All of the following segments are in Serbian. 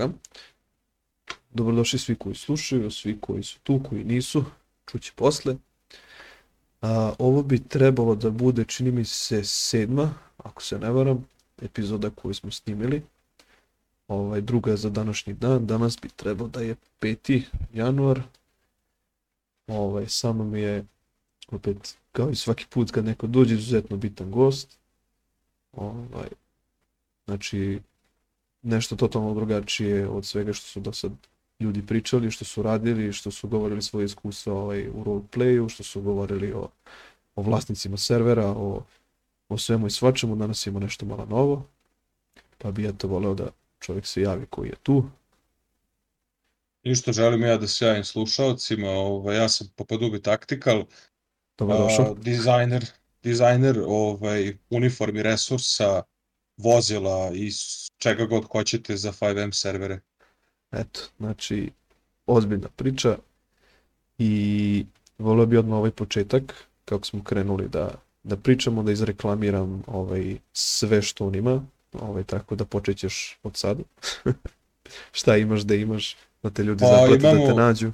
toga. Dobrodošli svi koji slušaju, svi koji su tu, koji nisu, čući posle. A, ovo bi trebalo da bude, čini mi se, sedma, ako se ne varam, epizoda koju smo snimili. Ovaj, druga je za današnji dan, danas bi trebalo da je 5. januar. Ovaj, samo mi je, opet, kao i svaki put kad neko dođe, izuzetno bitan gost. Ovaj, znači, nešto totalno drugačije od svega što su do sad ljudi pričali, što su radili, što su govorili svoje iskustva ovaj, u roleplayu, što su govorili o, o vlasnicima servera, o, o svemu i svačemu. Danas imamo nešto malo novo, pa bi ja to voleo da čovjek se javi koji je tu. Isto želim ja da se javim slušalcima, ovaj, ja sam Papadubi Tactical, Dobrodošao. dizajner, dizajner ovaj, uniformi resursa, vozila i čega god hoćete za 5M servere. Eto, znači, ozbiljna priča i volio bi odmah ovaj početak, kako smo krenuli da, da pričamo, da izreklamiram ovaj, sve što on ima, ovaj, tako da počećeš od sada. Šta imaš da imaš, da te ljudi Pa, zaplate, da imamo- te nađu.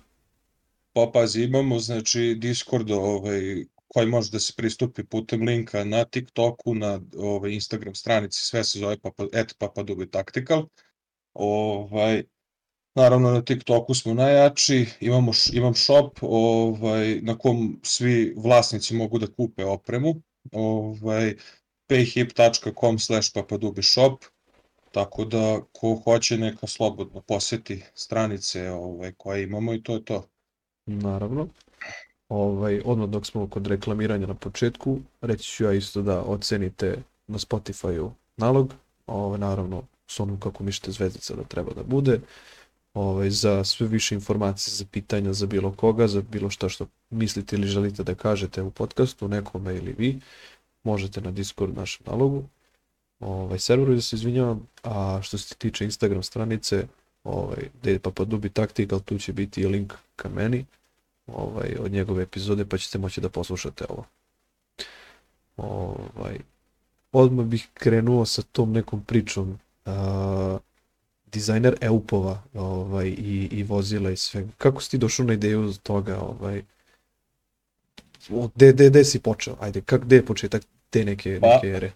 Pa pazi, imamo znači Discord ovaj, koji može da se pristupi putem linka na TikToku, na ovaj, Instagram stranici, sve se zove papa, et Papadubi Tactical. Ovaj, naravno na TikToku smo najjači, imamo, imam shop ovaj, na kom svi vlasnici mogu da kupe opremu. Ovaj, payhip.com slash papadubi shop. Tako da ko hoće neka slobodno poseti stranice ovaj, koje imamo i to je to. Naravno. Ovaj, odmah dok smo kod reklamiranja na početku, reći ću ja isto da ocenite na Spotify-u nalog, ovaj, naravno s onom kako mišite zvezdica da treba da bude, ovaj, za sve više informacije, za pitanja za bilo koga, za bilo šta što mislite ili želite da kažete u podcastu, nekome ili vi, možete na Discord našem nalogu, ovaj, serveru da se izvinjavam, a što se tiče Instagram stranice, ovaj, je Papadubi Tactical, tu će biti i link ka meni, ovaj, od njegove epizode, pa ćete moći da poslušate ovo. Ovaj, odmah bih krenuo sa tom nekom pričom. Uh, dizajner Eupova ovaj, i, i vozila i sve. Kako si ti došao na ideju toga? Ovaj, gde, gde, gde si počeo? Ajde, kak, gde je početak te neke, Pa- neke ere?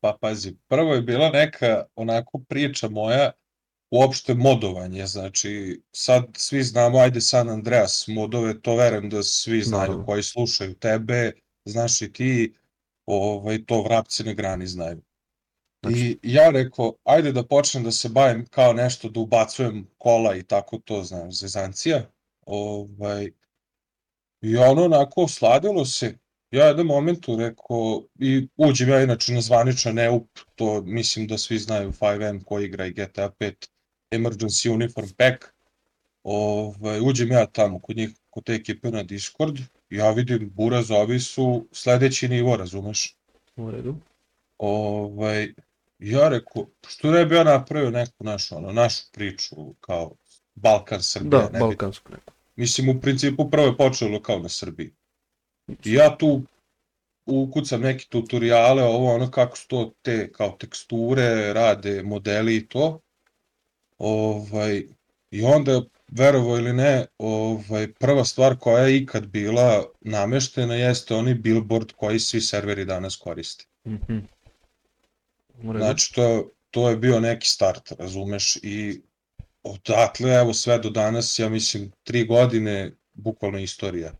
Pa pazi, prvo je bila neka onako priča moja uopšte modovanje, znači sad svi znamo, ajde San Andreas modove, to verujem da svi znaju Naravno. koji slušaju tebe, znaš i ti, ovaj, to vrapci na grani znaju. I ja rekao, ajde da počnem da se bavim kao nešto, da ubacujem kola i tako to, znam, zezancija. Ovaj, I ono onako sladilo se, ja jednom momentu rekao, i uđem ja inače na zvaničan EUP, to mislim da svi znaju 5M ko igra i GTA 5 Emergency Uniform Pack, ovaj, uđem ja tamo kod njih, kod te ekipe na Discord, ja vidim buraz, ovi su sledeći nivo, razumeš? U redu. Ovaj, ja rekao, što ne bi ja napravio neku našu, ono, našu priču, kao Balkan, Srbija, Da, ne bi balkansku neku. Mislim, u principu prvo je počelo kao na Srbiji. I ja tu ukucam neke tutoriale, ovo ono kako su to te kao teksture, rade, modeli i to. Ovaj, I onda, verovo ili ne, ovaj, prva stvar koja je ikad bila nameštena jeste onaj billboard koji svi serveri danas koriste. Mhm. U redu. Znači, to, to je bio neki start, razumeš, i odatle, evo, sve do danas, ja mislim, tri godine, bukvalno istorija.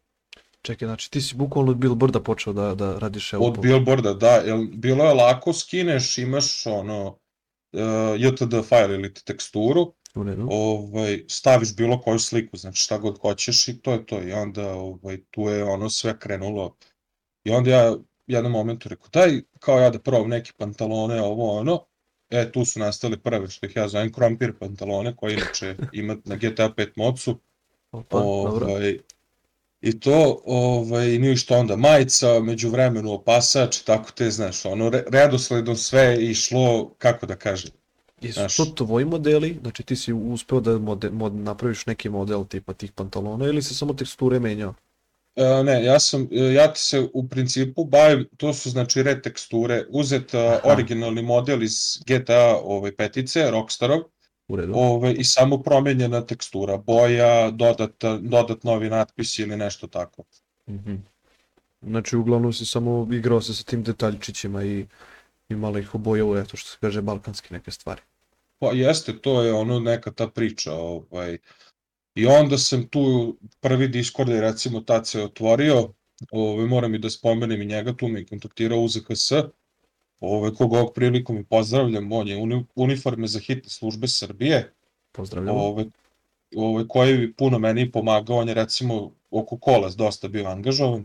Čekaj, znači ti si bukvalno od Billboarda počeo da, da radiš Od Eupov. billboarda, da, jel, bilo je lako, skineš, imaš ono, uh, JTD file ili teksturu, ovaj, staviš bilo koju sliku, znači šta god hoćeš i to je to. I onda ovaj, tu je ono sve krenulo. I onda ja jednom momentu rekao, daj kao ja da probam neke pantalone, ovo ono. E, tu su nastale prve, što ih ja zovem krompir pantalone, koje inače ima na GTA 5 modsu. Opa, dobro. I to, ovaj, ništa onda majica, među vremenu opasač, tako te, znaš, ono, re, redosledom sve išlo, kako da kažem, Jesu znaš. to tvoji modeli? Znači ti si uspeo da mode, mod, napraviš neki model tipa tih pantalona ili se samo teksture menjao? E, ne, ja sam, ja ti se u principu bavim, to su znači reteksture, uzet e, Aha. originalni model iz GTA ovaj, petice, Rockstarov, U redu. ove, i samo promenjena tekstura, boja, dodat, dodat novi natpis ili nešto tako. Mhm. Znači, uglavnom si samo igrao se sa tim detaljčićima i, i malo ih obojao, eto što se kaže, balkanski neke stvari. Pa jeste, to je ono neka ta priča. Ovaj. I onda sam tu prvi Discord je recimo tad se otvorio, ovaj, moram i da spomenem i njega, tu me je kontaktirao UZKS, ovaj, koga ovog prilikom i pozdravljam, on je uni, uniforme za hitne službe Srbije, Pozdravljamo. ovaj, ovaj, koji bi puno meni pomagao, on je recimo oko kola dosta bio angažovan,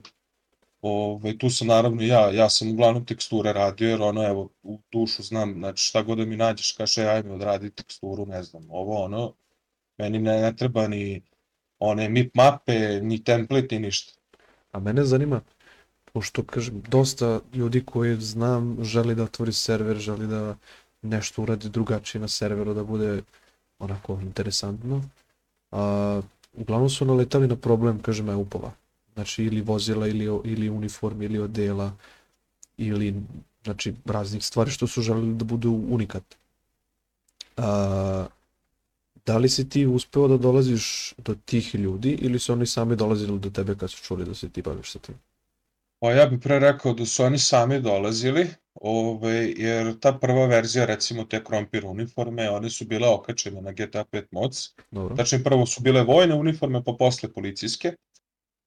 Ove, tu sam naravno ja, ja sam uglavnom teksture radio, jer ono, evo, u dušu znam, znači šta god da mi nađeš, kaže, ajme odradi teksturu, ne znam, ovo, ono, meni ne, ne treba ni one mip mape, ni template, ni ništa. A mene zanima, pošto kažem, dosta ljudi koji znam želi da otvori server, želi da nešto uradi drugačije na serveru, da bude onako interesantno. A, uglavnom su naletali na problem, kažem, EUP-ova. Znači ili vozila, ili, ili uniform, ili odela, ili znači raznih stvari što su želeli da budu unikat. A, da li si ti uspeo da dolaziš do tih ljudi ili su oni sami dolazili do tebe kad su čuli da se ti baviš sa tim? Pa ja bih pre rekao da su oni sami dolazili, ove, jer ta prva verzija, recimo te krompir uniforme, one su bile okačene na GTA 5 mods. Dobro. Znači prvo su bile vojne uniforme, pa posle policijske.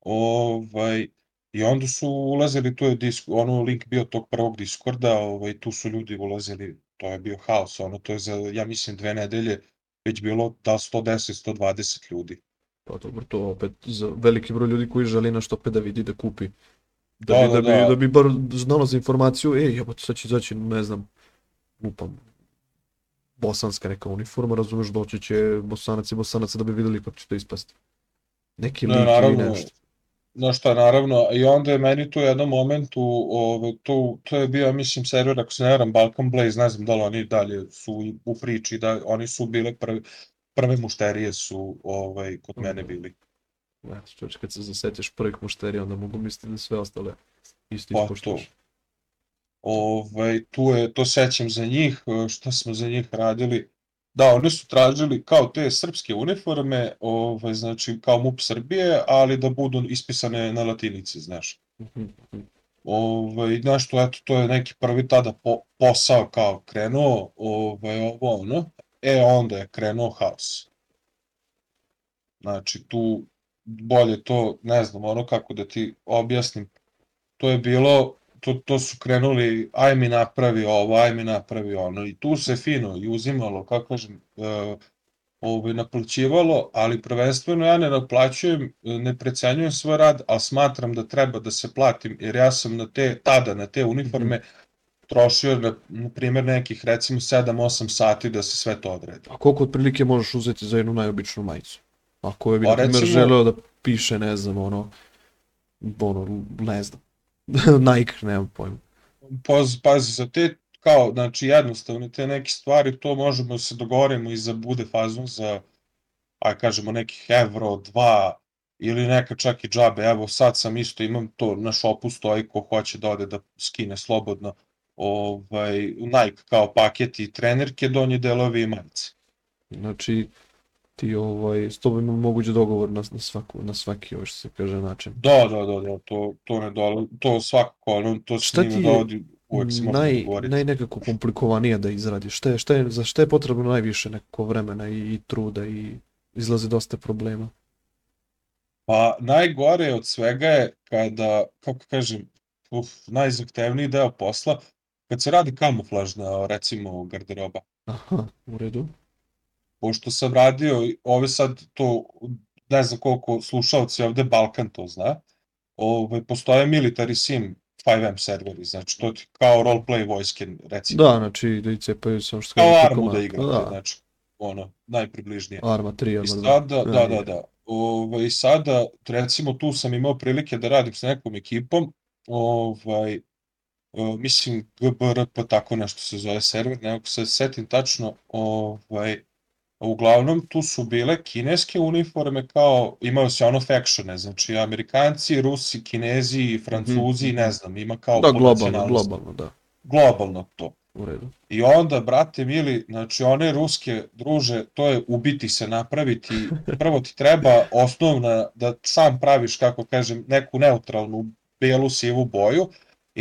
Ovaj, I onda su ulazili, tu je disk, ono link bio tog prvog Discorda, ovaj, tu su ljudi ulazili, to je bio haos, ono, to je za, ja mislim, dve nedelje već bilo da 110-120 ljudi. Pa dobro, to opet za veliki broj ljudi koji želi nešto opet da vidi, da kupi. Da, Da, bi, da, da, bi, da. da bi bar znalo za informaciju, ej, jebote, sad će izaći, ne znam, lupam, bosanska neka uniforma, razumeš, doći će bosanac i bosanaca da bi videli kako će to ispasti. Neki Ne, lik ili nešto. Znaš šta, naravno, i onda je meni tu jednom momentu, ove, to, to je bio, mislim, server, ako se ne varam, Balkan Blaze, ne znam da li oni dalje su u priči, da oni su bile prve, prve mušterije su ovaj, kod mene bili. Ja, čovječ, kad se zasetiš prvih mušterija, onda mogu misliti da sve ostale isto Pa ispoštuješ. Ovaj, tu je, to sećam za njih, e, šta smo za njih radili. Da, oni su tražili kao te srpske uniforme, ovaj, znači kao MUP Srbije, ali da budu ispisane na latinici, znaš. Mhm. Ovaj, znaš to, eto, to je neki prvi tada po, posao kao krenuo, ovaj, ovo ono, e onda je krenuo haos. Znači tu bolje to, ne znam, ono kako da ti objasnim, to je bilo, to, to su krenuli, aj mi napravi ovo, aj mi napravi ono, i tu se fino i uzimalo, kako kažem, e, ovaj, naplaćivalo, ali prvenstveno ja ne naplaćujem, ne precenjujem svoj rad, ali smatram da treba da se platim, jer ja sam na te, tada na te uniforme trošio, na, na primjer, nekih recimo 7-8 sati da se sve to odredi. A koliko otprilike možeš uzeti za jednu najobičnu majicu? Ako je bi, Pa, na recimo- želeo da piše, ne znam, ono, ono, ne znam, Nike, nemam pojma. Paz, pazi, za te, kao, znači, jednostavne te neke stvari, to možemo da se dogovorimo i za bude fazon za, aj kažemo, nekih evro, dva, ili neka čak i džabe, evo sad sam isto, imam to na šopu stoji ko hoće da ode da skine slobodno, ovaj, Nike kao paket i trenerke, donje delovi i majice. Znači, ti ovaj, s tobom ima moguće dogovor na, na, svaku, na svaki, ovo što se kaže, način. Da, da, da, da, to, to ne dole, to svakako, ono, to se Šta ti je dovodi, uvek se Naj, naj nekako komplikovanije da izradiš? Šta je, šta je, za šta je potrebno najviše nekako vremena i, i truda i izlazi dosta problema? Pa najgore od svega je kada, kako kažem, uf, najzahtevniji deo posla, kad se radi kamuflažna, recimo, garderoba. Aha, u redu. Pošto sam radio, ove sad to, ne znam koliko slušalci ovde Balkan to zna, ove, postoje military sim 5M serveri, znači to ti kao roleplay vojske, recimo. Da, znači da i cepaju samo što kao armu da igrate, Da, znači, ono, najpribližnije. Arma 3, I Arma 2. sada, da, da, da. Ovaj, I sada, recimo, tu sam imao prilike da radim s nekom ekipom, ovaj, e, mislim GBRP, tako nešto se zove server, ne mogu se setim tačno, ovaj, uglavnom tu su bile kineske uniforme kao, imao se ono factione, znači Amerikanci, Rusi, Kinezi, Francuzi, Mhm. ne znam, ima kao Da, globalno, globalno, da. Globalno to. u redu. I onda, brate mili, znači one ruske druže, to je ubiti se, napraviti, prvo ti treba osnovna, da sam praviš, kako kažem, neku neutralnu belu sivu boju,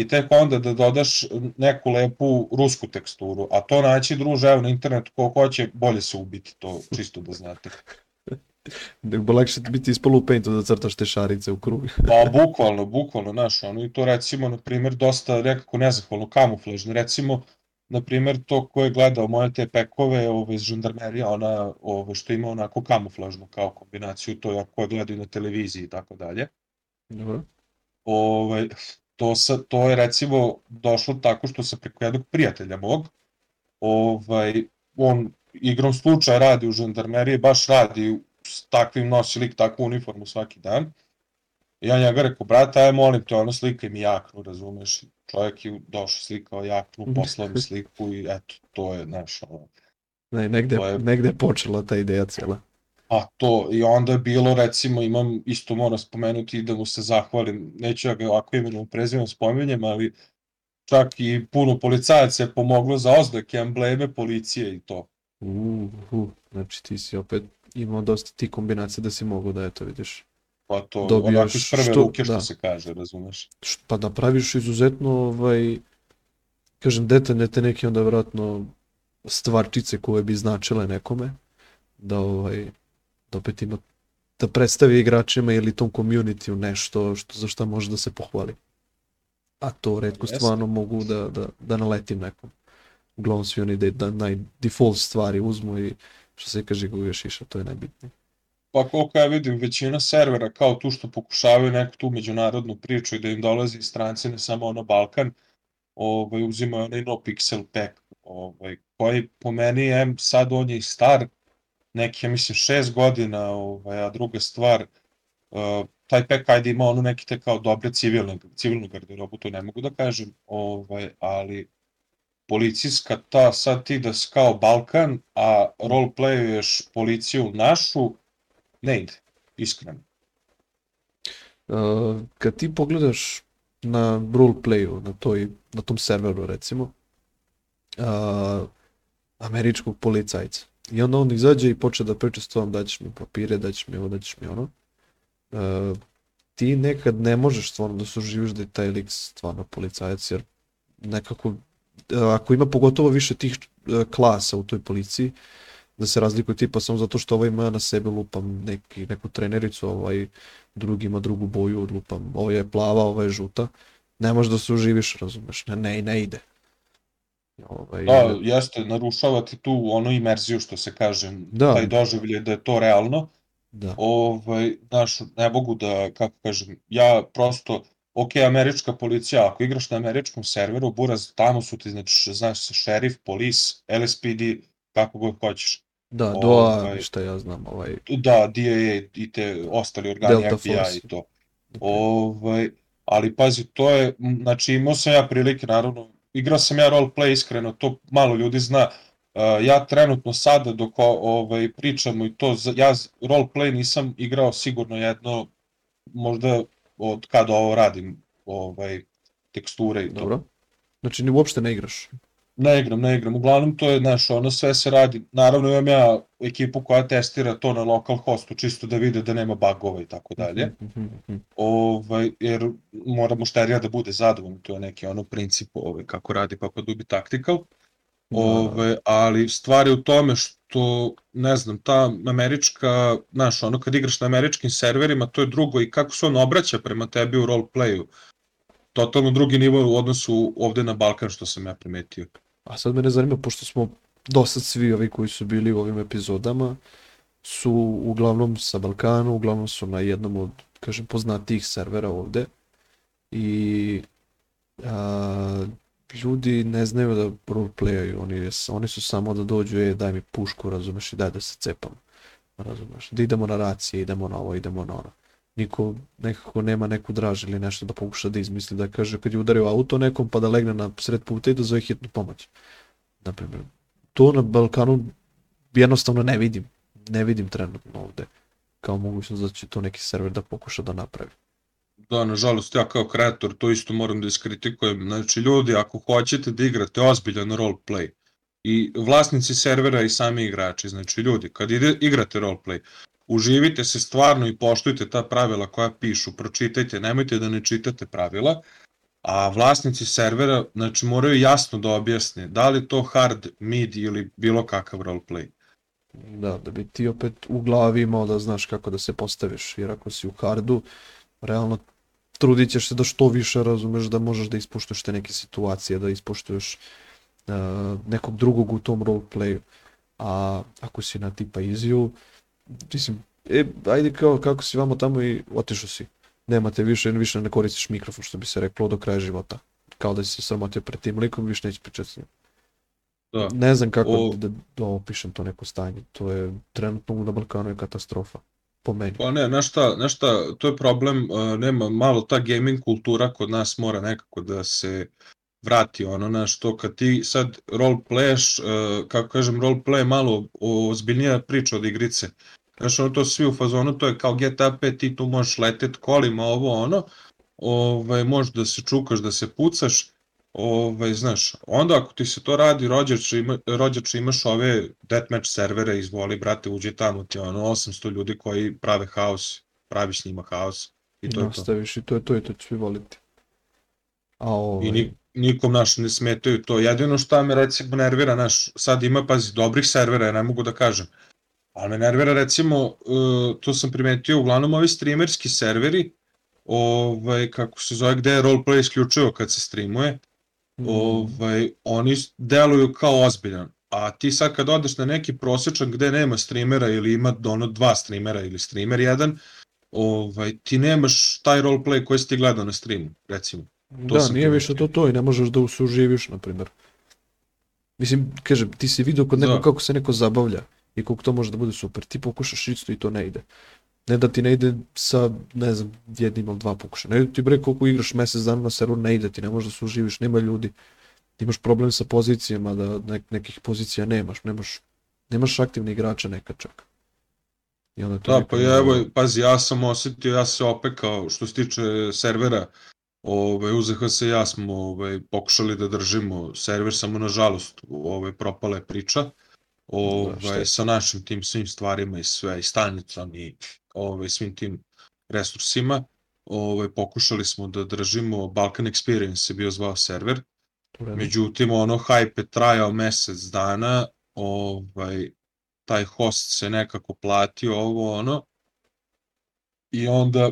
i tek onda da dodaš neku lepu rusku teksturu, a to naći druže, evo na internetu ko hoće, bolje se ubiti, to čisto da znate. Nego lakše biti ispalo u paintu da crtaš te šarice u krug. Pa bukvalno, bukvalno, znaš, ono i to recimo, na primjer, dosta nekako nezahvalno, kamuflažno, recimo, na primjer, to ko je gledao moje te pekove ove, iz žandarmerija, ona ove, što ima onako kamuflažno kao kombinaciju, to je ko je gledao na televiziji i tako dalje. Dobro. Ove, to, sa, to je recimo došlo tako što se preko jednog prijatelja mog, ovaj, on igrom slučaja radi u žandarmeriji, baš radi s takvim nosi lik takvu uniformu svaki dan. I ja njega rekao, brate, aj molim te, ono slikaj mi jaknu, razumeš? Čovjek je došao slikao jaknu, poslao mi sliku i eto, to je, znaš, ono, Ne, negde, je- negde je počela ta ideja cijela. A to, i onda je bilo, recimo, imam, isto moram spomenuti da mu se zahvalim, neću ja ga ovako imenom i prezimenom spominjem, ali čak i puno policajaca je pomoglo za oznake, embleme policije i to. Uh, uh, znači ti si opet imao dosta ti kombinacija da si mogu da eto vidiš. Pa to, Dobijaš onako iz prve što- ruke što da. se kaže, razumeš? Pa napraviš izuzetno, ovaj, kažem, detaljne te neke onda vjerojatno stvarčice koje bi značile nekome, da ovaj, da opet ima, da predstavi igračima ili tom community nešto što, za šta može da se pohvali. A to redko Jeste. stvarno mogu da, da, da naletim nekom. Uglavnom svi oni da, da naj default stvari uzmu i što se kaže guga šiša, to je najbitnije. Pa koliko ja vidim, većina servera kao tu što pokušavaju neku tu međunarodnu priču i da im dolazi stranci, ne samo ono Balkan, ovaj, uzimaju onaj no pixel pack, ovaj, koji po meni je, sad on je i star, neki, ja mislim, šest godina, ovaj, a druga stvar, uh, taj pack ajde ima ono neki te kao dobre civilne, civilnu garderobu, to ne mogu da kažem, ovaj, ali policijska ta, sad ti da si kao Balkan, a roleplayuješ policiju našu, ne ide, iskreno. Uh, kad ti pogledaš na roleplayu, na, toj, na tom serveru recimo, uh, američkog policajca, i onda on izađe i počne da priča s tobom daćeš mi papire, daćeš mi ovo, daćeš mi ono, uh, ti nekad ne možeš stvarno da se uživiš da je taj lik stvarno policajac, jer nekako, uh, ako ima pogotovo više tih uh, klasa u toj policiji, da se razlikuje tipa samo zato što ovaj ima na sebe lupam neki, neku trenericu, ovaj drugi ima drugu boju, lupam, ovo je plava, ovo je žuta, ne možeš da se uživiš, razumeš, ne, ne, ne ide. Ovaj, Da, jeste, narušavati tu ono imerziju što se kaže, Da. taj doživlje da je to realno. da. Ovaj, znaš, ne mogu da, kako kažem, ja prosto, ok, američka policija, ako igraš na američkom serveru, buraz, tamo su ti, znači, znaš, šerif, polis, LSPD, kako god hoćeš. Da, DOA, ovaj- šta ja znam, ovaj, Da, DAA i te ostali organi Delta FBI Force. i to. Ovaj, ali pazi, to je, znači imao sam ja prilike, naravno, igrao sam ja roleplay iskreno, to malo ljudi zna, Uh, ja trenutno sada dok ovaj, pričamo i to, ja roleplay nisam igrao sigurno jedno, možda od kada ovo radim, ovaj, teksture i to. dobro. Znači, ni uopšte ne igraš. Ne igram, ne igram. Uglavnom to je, znaš, ono sve se radi. Naravno imam ja ekipu koja testira to na local hostu, čisto da vide da nema bugova i tako dalje. Ovaj, jer mora mušterija da bude zadovoljna, to je neki ono princip ovaj, kako radi kako dubi tactical. Ove, ali stvar je u tome što, ne znam, ta američka, znaš, ono kad igraš na američkim serverima, to je drugo i kako se on obraća prema tebi u roleplayu. Totalno drugi nivo u odnosu ovde na Balkan, što sam ja primetio. A sad mene zanima, pošto smo dosad svi ovi koji su bili u ovim epizodama, su uglavnom sa Balkana, uglavnom su na jednom od, kažem, poznatijih servera ovde. I a, ljudi ne znaju da roleplayaju, oni, oni su samo da dođu, e, daj mi pušku, razumeš, i daj da se cepam. Razumeš, da idemo na racije, idemo na ovo, idemo na ono. Niko nekako nema neku draž ili nešto da pokuša da izmisli, da kaže kad je udario auto nekom pa da legne na sred puta i da zove hitnu pomoć. Naprimjer, to na Balkanu jednostavno ne vidim. Ne vidim trenutno ovde kao mogućnost da će to neki server da pokuša da napravi. Da, nažalost, ja kao kreator to isto moram da iskritikujem. Znači, ljudi, ako hoćete da igrate ozbiljan roleplay, i vlasnici servera i sami igrači, znači ljudi, kad ide, igrate roleplay, uživite se stvarno i poštujte ta pravila koja pišu, pročitajte, nemojte da ne čitate pravila, a vlasnici servera znači, moraju jasno da objasne da li to hard, mid ili bilo kakav roleplay. Da, da bi ti opet u glavi imao da znaš kako da se postaviš, jer ako si u hardu, realno trudit ćeš se da što više razumeš da možeš da ispuštuješ te neke situacije, da ispuštuješ uh, nekog drugog u tom roleplayu. A ako si na tipa easy mislim, e, ajde kao kako si vamo tamo i otišao si. Nemate više, više ne koristiš mikrofon, što bi se reklo, do kraja života. Kao da si se sramotio pred tim likom, više neće pričati s njim. Da. Ne znam kako o... da, da opišem to neko stanje. To je trenutno na Balkanu je katastrofa. Po meni. Pa ne, znaš šta, znaš šta, to je problem, uh, nema malo ta gaming kultura kod nas mora nekako da se vrati ono na što kad ti sad roleplayaš, uh, kako kažem, roleplay je malo ozbiljnija priča od igrice. Znaš, ono to svi u fazonu, to je kao GTA 5, ti tu možeš letet kolima, ovo ono, ovaj, možeš da se čukaš, da se pucaš, ovaj, znaš, onda ako ti se to radi, rođač, ima, rođač imaš ove deathmatch servere, izvoli, brate, uđi tamo ti ono 800 ljudi koji prave haos, praviš njima haos i to Nastaviš je to. i to je to i to svi voliti. A ovaj... I ni, nikom naš ne smetaju to. Jedino što me recimo nervira, naš, sad ima, pazi, dobrih servera, ja ne mogu da kažem, ali me nervira recimo, uh, to sam primetio, uglavnom ovi streamerski serveri, ovaj, kako se zove, gde je roleplay isključivo kad se streamuje, mm. ovaj, oni deluju kao ozbiljan. A ti sad kad odeš na neki prosječan gde nema streamera ili ima ono dva streamera ili streamer jedan, ovaj, ti nemaš taj roleplay koji si ti gledao na streamu, recimo. To da, nije više to to i ne možeš da usuživiš, na primjer. Mislim, kažem, ti si vidio kod nekog da. kako se neko zabavlja i koliko to može da bude super. Ti pokušaš isto i to ne ide. Ne da ti ne ide sa, ne znam, jednim ili dva pokušaja. Ne ti bre koliko igraš mesec dana na serveru, ne ide ti, ne možeš da se uživiš, nema ljudi. Ti imaš problem sa pozicijama, da ne, nekih pozicija nemaš, nemaš, nemaš aktivni igrača nekad čak. I onda to da, pa ja, evo, pazi, ja sam osetio, ja se opekao što se tiče servera, Ove, UZH se ja smo ove, pokušali da držimo server, samo nažalost ove, propala je priča ovaj, sa našim tim svim stvarima i sve, i stanicom i ovaj, svim tim resursima. Ovaj, pokušali smo da držimo, Balkan Experience je bio zvao server, međutim ono hype je trajao mesec dana, ovaj, taj host se nekako platio ovo ono, i onda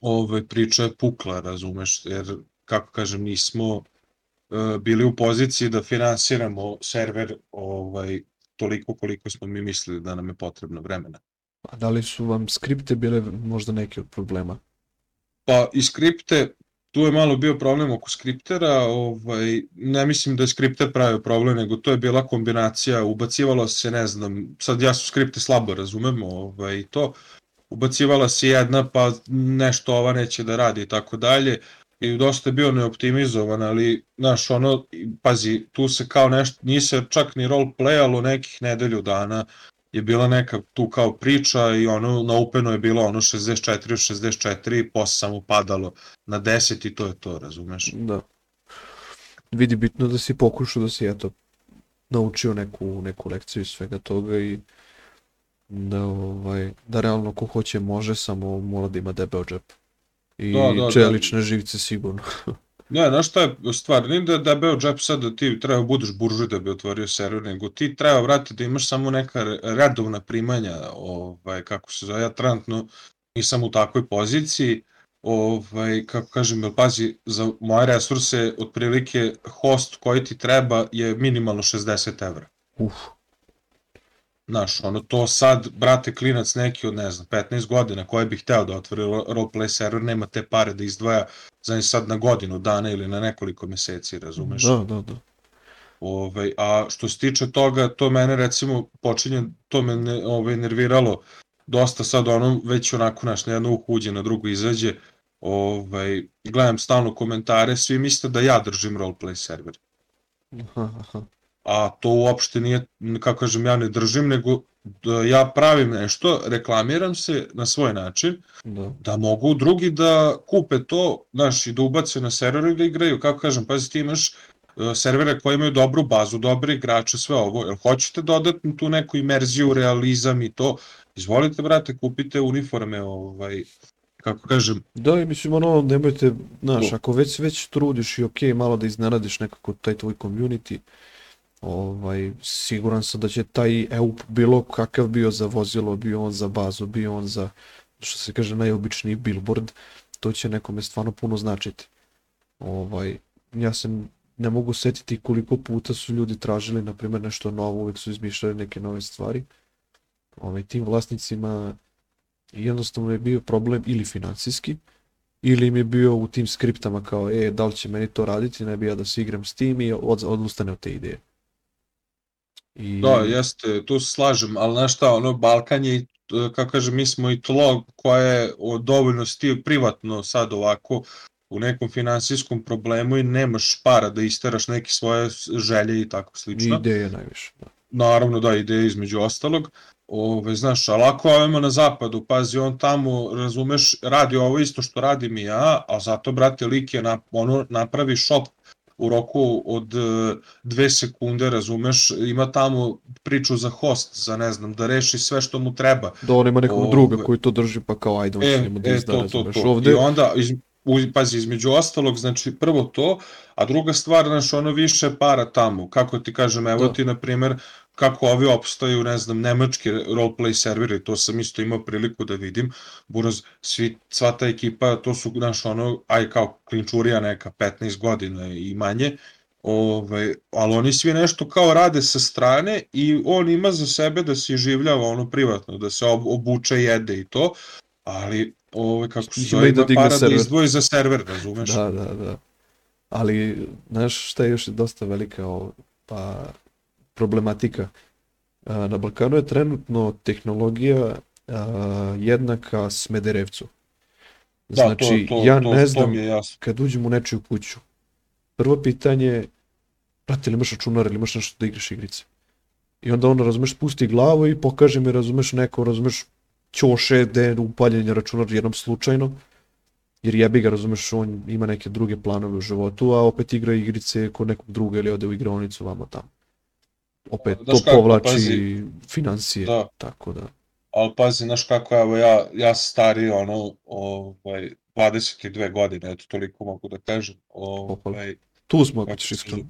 ovaj, priča je pukla, razumeš, jer kako kažem, nismo uh, bili u poziciji da finansiramo server ovaj, toliko koliko smo mi mislili da nam je potrebno vremena. A da li su vam skripte bile možda neki od problema? Pa i skripte, tu je malo bio problem oko skriptera, ovaj, ne mislim da je skripter pravio problem, nego to je bila kombinacija, ubacivalo se, ne znam, sad ja su skripte slabo razumem, ovaj, to, ubacivala se jedna, pa nešto ova neće da radi i tako dalje, i dosta je bio neoptimizovan, ali, znaš, ono, pazi, tu se kao nešto, nije se čak ni roleplayalo nekih nedelju dana, je bila neka tu kao priča i ono, na Openu je bilo ono 64 64, posle samo padalo na 10 i to je to, razumeš? Da. Vidi, bitno da si pokušao da si, eto, naučio neku, neku lekciju iz svega toga i da, ovaj, da realno ko hoće može, samo mora da ima debel džep i da, da, čelične da. živce sigurno. Ne, znaš šta je stvar, nije da, da beo džep sad da ti treba budeš buržuj da bi otvorio server, nego ti treba, vrati, da imaš samo neka redovna primanja, ovaj, kako se zove, ja trenutno nisam u takvoj poziciji, ovaj, kako kažem, jel pazi, za moje resurse, otprilike host koji ti treba je minimalno 60 evra. Uf. Znaš, ono to sad, brate, klinac neki od, ne znam, 15 godina koji bi hteo da otvori roleplay server, nema te pare da izdvaja za sad na godinu dana ili na nekoliko meseci, razumeš? Da, da, da. Ove, ovaj, a što se tiče toga, to mene recimo počinje, to me ne, ove, ovaj, nerviralo dosta sad ono, već onako naš, na jedno uhu uđe, na drugo izađe, ovaj, gledam stalno komentare, svi misle da ja držim roleplay server. Aha, aha a to uopšte nije, kako kažem, ja ne držim, nego da ja pravim nešto, reklamiram se na svoj način, Da. da mogu drugi da kupe to, znaš, i da ubace na server i da igraju. Kako kažem, pazi, ti imaš e, servere koji imaju dobru bazu, dobre igrače, sve ovo. Jel hoćete dodatnu tu neku imerziju, realizam i to? Izvolite, brate, kupite uniforme, ovaj, kako kažem, Da, i mislim, ono, nemojte, znaš, To. ako već već trudiš i okej, malo da iznenadiš nekako taj tvoj community, ovaj, siguran sam da će taj EUP bilo kakav bio za vozilo, bio on za bazu, bio on za, što se kaže, najobičniji billboard, to će nekome stvarno puno značiti. Ovaj, ja se ne mogu setiti koliko puta su ljudi tražili, na primjer, nešto novo, uvek su izmišljali neke nove stvari. Ovaj, tim vlasnicima jednostavno je bio problem ili finansijski, ili im je bio u tim skriptama kao, e, da li će meni to raditi, ne bi ja da se igram s tim i od, odustane od te ideje. I, Da, jeste, tu se slažem, ali znaš šta, ono, Balkan je, e, kako kažem, mi smo i tlo koje je dovoljno sti privatno sad ovako u nekom finansijskom problemu i nemaš para da isteraš neke svoje želje i tako i slično. ideje najviše. Da. Naravno da, ideje između ostalog. Ove, znaš, ali ako ovimo na zapadu, pazi, on tamo, razumeš, radi ovo isto što radim i ja, a zato, brate, lik je na, ono, napravi shop u roku od e, dve sekunde, razumeš, ima tamo priču za host, za ne znam, da reši sve što mu treba. Da on ima nekog Ove. druga koji to drži, pa kao ajde, on će E, njemu da e, izda, to, to, razumeš. to. Ovde, I onda, iz, u, pazi, između ostalog, znači, prvo to, a druga stvar, znaš, ono više para tamo. Kako ti kažem, evo Da. ti, na primer, kako ovi opstaju, ne znam, nemački roleplay serveri, to sam isto imao priliku da vidim. Buraz, svi, sva ta ekipa, to su, znaš, ono, aj kao klinčurija neka, 15 godina i manje, Ovaj, ali oni svi nešto kao rade sa strane i on ima za sebe da se življava ono privatno, da se ob- obuče, jede i to, ali ovaj, kako se zove, da para da server. izdvoji za server, razumeš? Da, da, da. Ali, znaš šta je još dosta velika o, pa, problematika? Na Balkanu je trenutno tehnologija jednaka Smederevcu. Da, Znači, to, to, ja to, ne znam, kad uđem u nečiju kuću, prvo pitanje je, brate, ili imaš računar ili imaš nešto da igraš igrice? I onda on, razumeš, spusti glavu i pokaže mi, razumeš, neko, razumeš, ćoše, da je upaljen je računar jednom slučajno, jer jebi ga, razumeš, on ima neke druge planove u životu, a opet igra igrice kod nekog druga ili ode u igraonicu vamo tamo. Opet, Znaš to kako, povlači pazi, financije, Da, tako da. ali pazi, znaš kako, evo ja, ja stari, ono, ovaj, 22 godine, eto, toliko mogu da kažem. Ovaj, Tu smo, ako ćeš iskreno.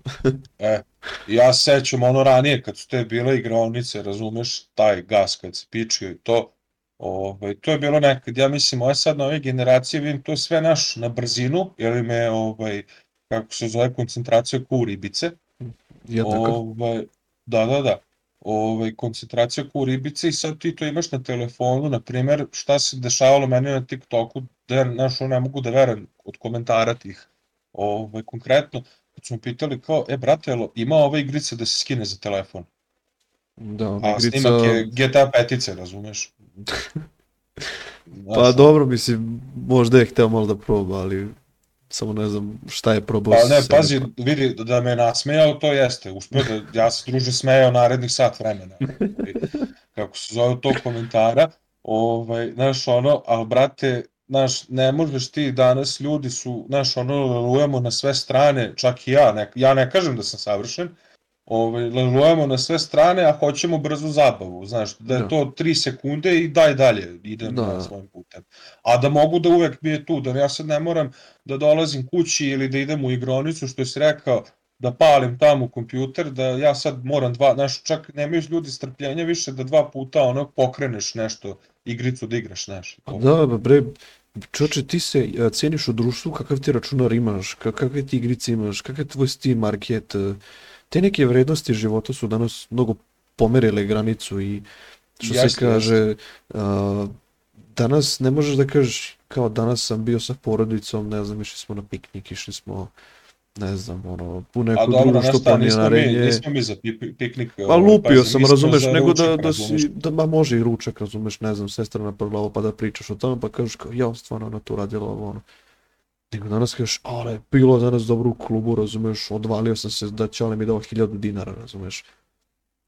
E, ja se sećam ono ranije kad su te bile igraonice, razumeš, taj gas kad se pičio i to, ovaj, to je bilo nekad, ja mislim, ove sad nove generacije, vidim to sve naš na brzinu, jer im je, ovaj, kako se zove, koncentracija ku ribice, Jednako. ovaj, da, da, da, ovaj, koncentracija ku ribice i sad ti to imaš na telefonu, na primjer, šta se dešavalo meni na TikToku, da ja, znaš, ne mogu da verujem od komentara tih, ovaj, konkretno, kad su me pitali kao, e, brate, jel ima ova igrica da se skine za telefon? Da, ona A igrica... snimak je GTA petice, razumeš? Pa dobro, mislim, možda je hteo malo da proba, ali samo ne znam šta je probao Pa ne, pazi, pa- vidi, da me nasmejao, to jeste, uspio da, ja se druže smejao narednih sat vremena, kako se zove tog komentara, ovaj, znaš, ono, ali brate, znaš, ne možeš ti danas, ljudi su, znaš, ono, lalujemo na sve strane, čak i ja, ne, ja ne kažem da sam savršen, ovaj, lalujemo na sve strane, a hoćemo brzu zabavu, znaš, da je Da. to 3 sekunde i daj dalje, idem Da. svojim putem. A da mogu da uvek mi je tu, da ja sad ne moram da dolazim kući ili da idem u igronicu, što si rekao, da palim tamo kompjuter, da ja sad moram dva, znaš, čak nemaju ljudi strpljenja više da dva puta ono pokreneš nešto, igricu da igraš, znaš. Pa da, ba, bre, čoče, ti se ceniš u društvu, kakav ti računar imaš, ka- kakve ti igrice imaš, kakav je tvoj Steam market, e, te neke vrednosti života su danas mnogo pomerile granicu i što se Jeste, kaže, a, danas ne možeš da kažeš kao danas sam bio sa porodicom, ne znam, išli smo na piknik, išli smo, ne znam, ono, u A neko dobro, drugo što šta, nismo mi, planinarenje. nismo mi za pi- pi- piknik. Pa ovaj, lupio pazi, sam, razumeš, nego da, ručak, da razumeš. si, da ma može i ručak, razumeš, ne znam, sestra napravila ovo pa da pričaš o tome, pa kažeš kao, ja, stvarno ona to radila ovo, ono. Nego danas kažeš, ale, bilo je danas dobro u klubu, razumeš, odvalio sam se da će mi dao hiljadu dinara, razumeš.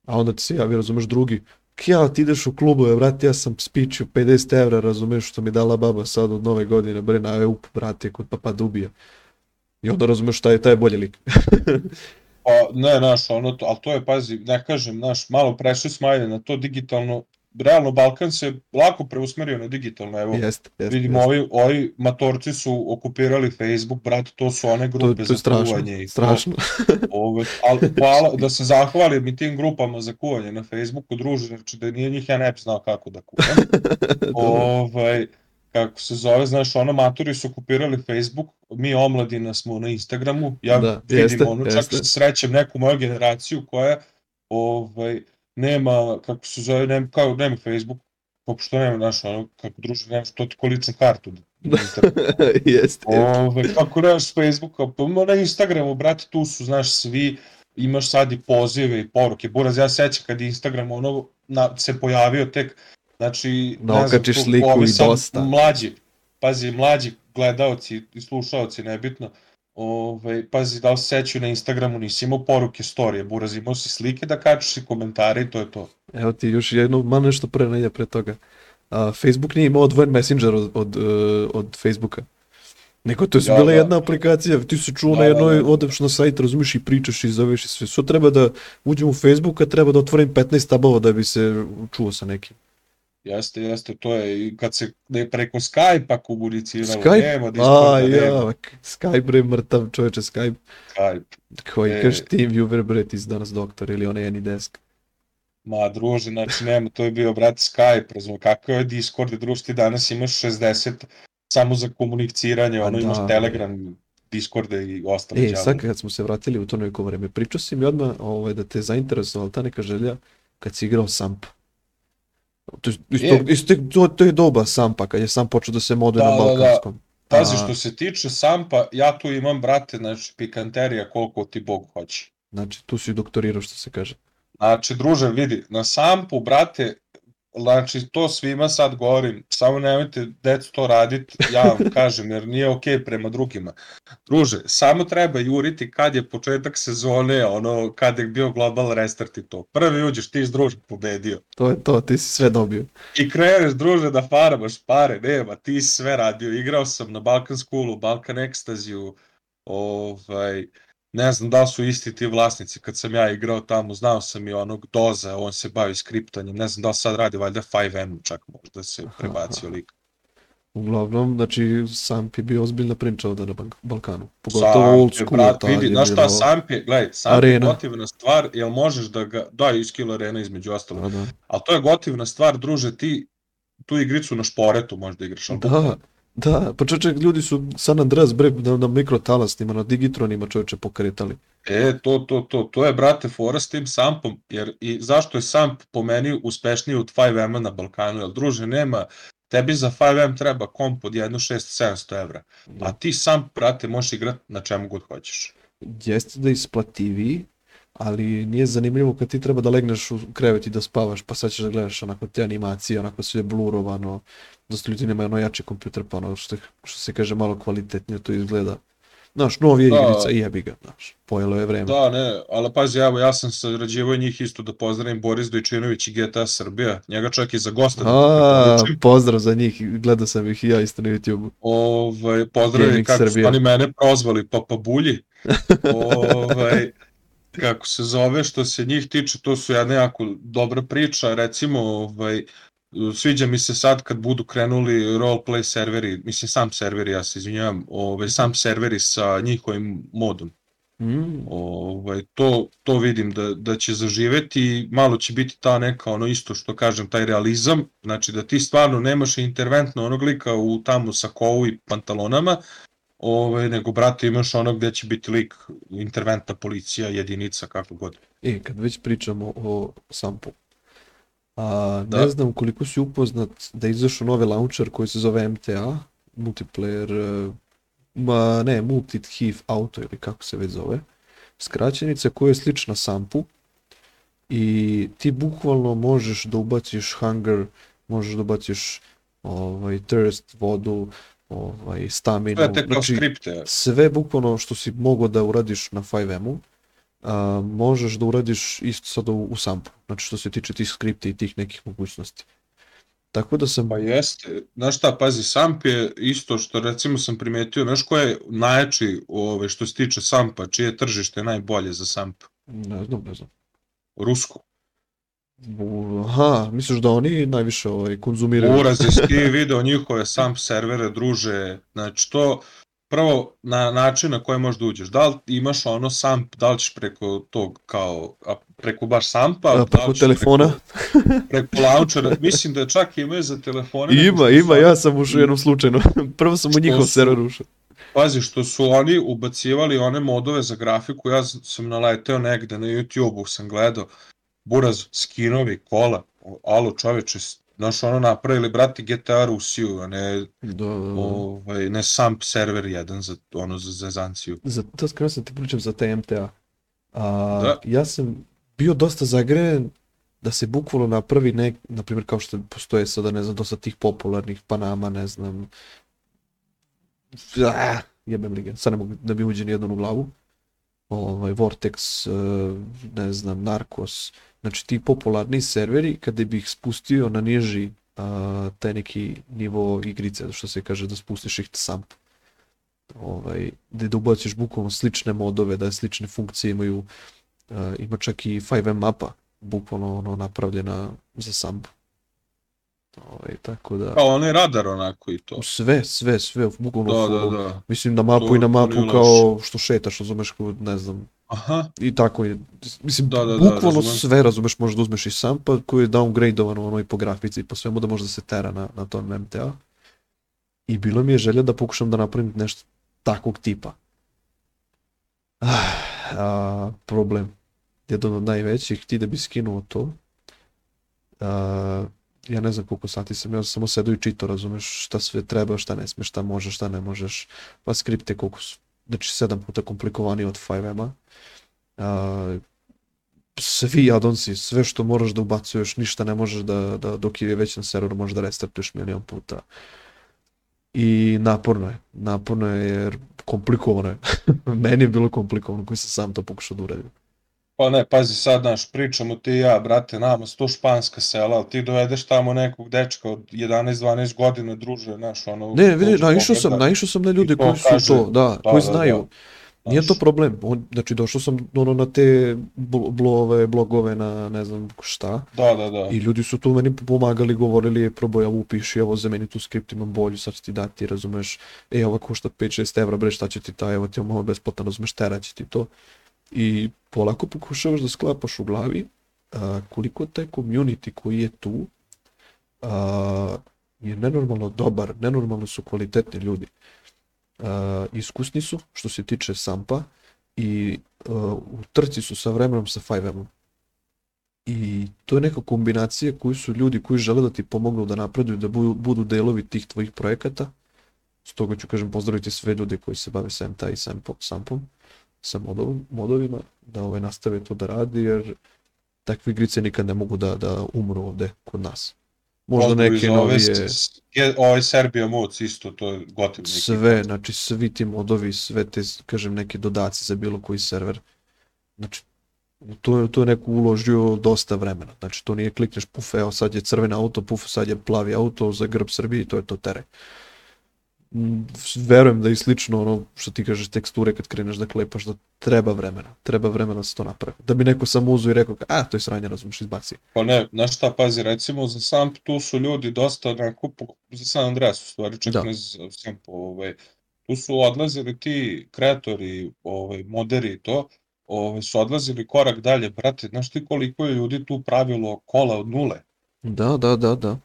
A onda ti se javi, razumeš, drugi, ja, ti ideš u klubove, brate, ja sam spičio 50 evra, razumeš, što mi dala baba sad od nove godine, bre, na EUP, brate, kod papa dubija. I onda razumeš šta je, taj je bolji lik. Pa, ne, naš, ono, to, ali to je, pazi, ne kažem, naš, malo prešli smo, na to digitalno, realno Balkan se lako preusmerio na digitalno, evo, Jeste, jeste. vidimo, jeste. ovi, ovi matorci su okupirali Facebook, brat, to su one To, grupe to je za strašno, kuvanje i to. strašno. Ove, ali hvala, da se zahvalim i tim grupama za kuvanje na Facebooku, druže, znači da nije njih ja ne bi znao kako da kuvam. Dobro. ovaj, kako se zove, znaš, ono, maturi su okupirali Facebook, mi omladina smo na Instagramu, ja Da, vidim, jeste, ono, čak jeste. srećem neku moju generaciju koja, ovaj, nema, kako se zove, nema, kao, nema Facebook, pa što nema, znaš, ono, kako druže, nemaš to ti ko ličnu kartu. Da, Jeste, jeste. Ove, kako nemaš Facebooka, pa na Instagramu, brate, tu su, znaš, svi, imaš sad i pozive i poruke. Buraz, ja sećam kad je Instagram ono na, se pojavio tek, znači, Da okačiš tu sliku ovi i sad dosta. Mlađi, pazi, mlađi gledaoci i slušaoci, nebitno, Ove, pazi, da li se sećaju na Instagramu, nisi imao poruke, storije, Buraz, imao si slike da kačiš i komentare i to je to. Evo ti još jedno, malo nešto pre ne ide pre toga. A, Facebook nije imao odvojen Messenger od, od, e, od Facebooka. Nego to je Da, bila da. jedna aplikacija, ti se čuo Da, na da, jednoj, da. odeš na sajt, razumiješ i pričaš i zoveš i sve. Svo treba da uđem u Facebook, a treba da otvorim 15 tabova da bi se čuo sa nekim. Jeste, jeste, to je i kad se ne, preko Skype-a komuniciralo, Skype? nema A, Discorda, nema ja, Skype bre, mrtav čoveče, Skype. Skype. Koji E. kaže Team Viewer, bre, ti si danas doktor ili onaj Anydesk. Ma druže, znači nema, to je bio brat Skype, razumije, kako je Discord, druže, ti danas imaš 60 samo za komuniciranje, Pa ono imaš da. Telegram, Discorde i ostale E, sad kad smo se vratili u to neko vreme, pričao si mi odmah ovaj, da te zainteresovala ta neka želja kad si igrao Samp. To, isto, Je. isto, to, to je doba Sampa, kad je sam počeo da se moduje Da, na da, da. Balkanskom. Pazi, što se tiče Sampa, ja tu imam, brate, znači, pikanterija koliko ti Bog hoće. Znači, tu si doktorirao, što se kaže. Znači, druže, vidi, na Sampu, brate, znači, to svima sad govorim, samo nemojte decu to radit, ja vam kažem, jer nije okej prema drugima. Druže, samo treba juriti kad je početak sezone, ono, kad je bio global restart i to. Prvi uđeš, ti si druže pobedio. To je to, ti si sve dobio. I kreneš, druže, da faramaš pare, nema, ti si sve radio. Igrao sam na Balkan Schoolu, Balkan Ekstaziju, ovaj, ne znam da su isti ti vlasnici kad sam ja igrao tamo, znao sam i onog Doza, on se bavi skriptanjem, ne znam da li sad radi valjda 5M, čak možda se prebacio lik. Uglavnom, znači, Samp je bio ozbiljna priča ovde na Balkanu. Pogotovo Samp old school. brat, vidi, znaš šta, bilo- Samp je, gledaj, Samp Arena. je gotivna stvar, jel možeš da ga, da, i Skill Arena između ostalog, Da, da. ali to je gotivna stvar, druže, ti tu igricu na šporetu možda igraš, Da, da, pa čoveče, ljudi su San Andreas bre na, na mikrotalasnima, na digitronima čoveče pokretali. E, to, to, to, to je, brate, fora s tim Sampom, jer i zašto je Samp po meni uspešniji od 5M na Balkanu, jer druže, nema, tebi za 5M treba komp od jedno 6-700 evra, a ti Samp, brate, možeš igrat na čemu god hoćeš. Jeste da je isplativiji, ali nije zanimljivo kad ti treba da legneš u krevet i da spavaš, pa sad ćeš da gledaš onako te animacije, onako sve blurovano, dosta ljudi nemaju ono jači kompjuter, pa ono što, što se kaže malo kvalitetnije to izgleda. Znaš, novi je Da. igrica i jebi ga, znaš, pojelo je vreme. Da, ne, ali pazi, evo, ja sam sarađivao njih isto da pozdravim Boris Dojčinović i GTA Srbija, njega čak i za gosta da A, preporučim. pozdrav za njih, gledao sam ih i ja isto na YouTube. Ovaj, pozdravim Gaming kako Srbija. su oni mene prozvali Papa Bulji. ovaj, kako se zove, što se njih tiče, to su jedna jako dobra priča, recimo, ovaj, sviđa mi se sad kad budu krenuli roleplay serveri, mislim sam serveri, ja se izvinjavam, ovaj, sam serveri sa njihovim modom. Mm, Ovaj, to, to vidim da, da će zaživeti malo će biti ta neka ono isto što kažem, taj realizam, znači da ti stvarno nemaš interventno onog lika u tamo sa kovu i pantalonama, ovaj, nego brate imaš ono gde će biti lik interventna policija, jedinica, kako god. E, kad već pričamo o Sampu, a, Da. ne znam koliko si upoznat da je izašao novi launcher koji se zove MTA, multiplayer, e, ma ne, multi-thief auto ili kako se već zove, skraćenica koja je slična Sampu i ti bukvalno možeš da ubaciš hunger, možeš da ubaciš ovaj, thirst, vodu, ovaj, staminu, To je tek kao znači, skripte. sve bukvalno što si mogao da uradiš na 5M-u, a, možeš da uradiš isto sad u, u sampu. Znači što se tiče tih skripti i tih nekih mogućnosti. Tako da sam... Pa jeste, znaš šta, pazi, Samp je isto što recimo sam primetio, znaš ko je najjači ove, što se tiče Sampa, čije tržište je najbolje za Samp? Ne znam, ne znam. Rusko. U- Aha, misliš da oni najviše ovaj, konzumiraju? Uraz je ti video njihove Samp servere, druže, znači to prvo na način na koji možeš da uđeš. Da li imaš ono Samp, da li ćeš preko tog kao, a preko baš Sampa, A, da preko ćeš telefona? Preko, preko launchera, mislim da čak imaju za telefone. Ima, ima, su ja sam ušao jednom slučajno. Prvo sam u njihov su- server ušao. Pazi, što su oni ubacivali one modove za grafiku, ja sam naleteo negde na YouTube-u, sam gledao, buraz, skinovi, kola, alo čoveče, znaš ono napravili, brate, GTA Rusiju, a ne, Da, da, da. ovaj, ne sam server jedan za, ono, za zezanciju. Za, to skoro sam ti pričam za te MTA. A, Da. Ja sam bio dosta zagreven da se bukvalno napravi nek, na primjer kao što postoje sada, ne znam, dosta tih popularnih Panama, ne znam, ah, jebem li ga, sad ne mogu da mi uđe nijedan u glavu, ovaj, Vortex, eh, ne znam, Narcos, znači ti popularni serveri, kada bi ih spustio na niži a, taj neki nivo igrice, što se kaže da spustiš ih sam ovaj, gde da ubaciš bukvalno slične modove, da slične funkcije imaju, a, ima čak i 5M mapa, bukvalno ono napravljena za samp. Ovaj, tako da, Kao onaj radar onako i to. sve, sve, sve, bukvalno Da, da, da. Mislim na mapu To- i na mapu kao što šetaš, razumeš, kao, ne znam, Aha, i tako je. Mislim, Da, da, da, bukvalno razumem. sve, razumeš, možeš da uzmeš i sampa koji je downgradeovan ono i po grafici i po svemu da može da se tera na, na tom MTA. I bilo mi je želja da pokušam da napravim nešto takvog tipa. Ah, a, problem. Jedan od najvećih, ti da bi skinuo to, a, ja ne znam koliko sati sam, ja sam samo sedao i čitao, razumeš, šta sve treba, šta ne smeš, šta možeš, šta ne možeš, pa skripte koliko su, znači sedam puta komplikovaniji od 5M-a. A, svi addonsi, sve što moraš da ubacuješ, ništa ne možeš da, da dok je već na serveru možeš da restartuješ milion puta. I naporno je, naporno je jer komplikovano je. Meni je bilo komplikovano koji sam sam to pokušao da uradim. Pa ne, pazi sad, znaš, pričamo ti i ja, brate, nama su to španska sela, ali ti dovedeš tamo nekog dečka od 11-12 godina, druže, znaš, ono... Ne, vidi, naišao sam, naišao sam na ljude koji su kaže, to, da, da, koji da, znaju. Nije to problem. On, znači došao sam ono na te bl blove, blogove na ne znam šta. Da, da, da. I ljudi su tu meni pomagali, govorili je proboj ovo upiši, evo za meni tu skript imam bolju, sad ću ti dati, razumeš, e ova košta 5-6 evra, bre šta će ti ta, evo ti imamo besplatan, razumeš, tera će ti to. I polako pokušavaš da sklapaš u glavi a, koliko taj community koji je tu a, je nenormalno dobar, nenormalno su kvalitetni ljudi. A, iskusni su što se tiče sampa i a, u trci su sa vremenom sa 5M-om. I to je neka kombinacija koju su ljudi koji žele da ti pomognu da napreduju, da budu, budu delovi tih tvojih projekata. Stoga ću kažem pozdraviti sve ljude koji se bave sa MTA i sampom, sampom sa modovom, modovima, da ovaj nastave to da radi, jer takve igrice nikad ne mogu da, da umru ovde kod nas. Možda Modovi neke novije, je- Ovaj Serbia Mods isto, to je gotiv neki. sve, znači svi ti modovi, sve te, kažem, neke dodaci za bilo koji server. Znači, to je, to je neko uložio dosta vremena. Znači, to nije klikneš, puf, evo sad je crveni auto, puf, sad je plavi auto za grb Srbije i to je to tere. Mm, Verujem da i slično ono što ti kažeš teksture kad kreneš da klepaš da treba vremena. Treba vremena da se to napravi. Da bi neko samo uzeo i rekao, a to je sranje, razumiješ, izbaci. Pa ne, znaš šta, pazi, recimo za Samp tu su ljudi dosta onako, po- za San Andreas u stvari, čak Da. ne za Samp, ovaj, tu su odlazili ti kreatori, ovaj, moderi i to, ovaj, su odlazili korak dalje, brate, znaš ti koliko je ljudi tu pravilo kola od nule? Da, da, da, da.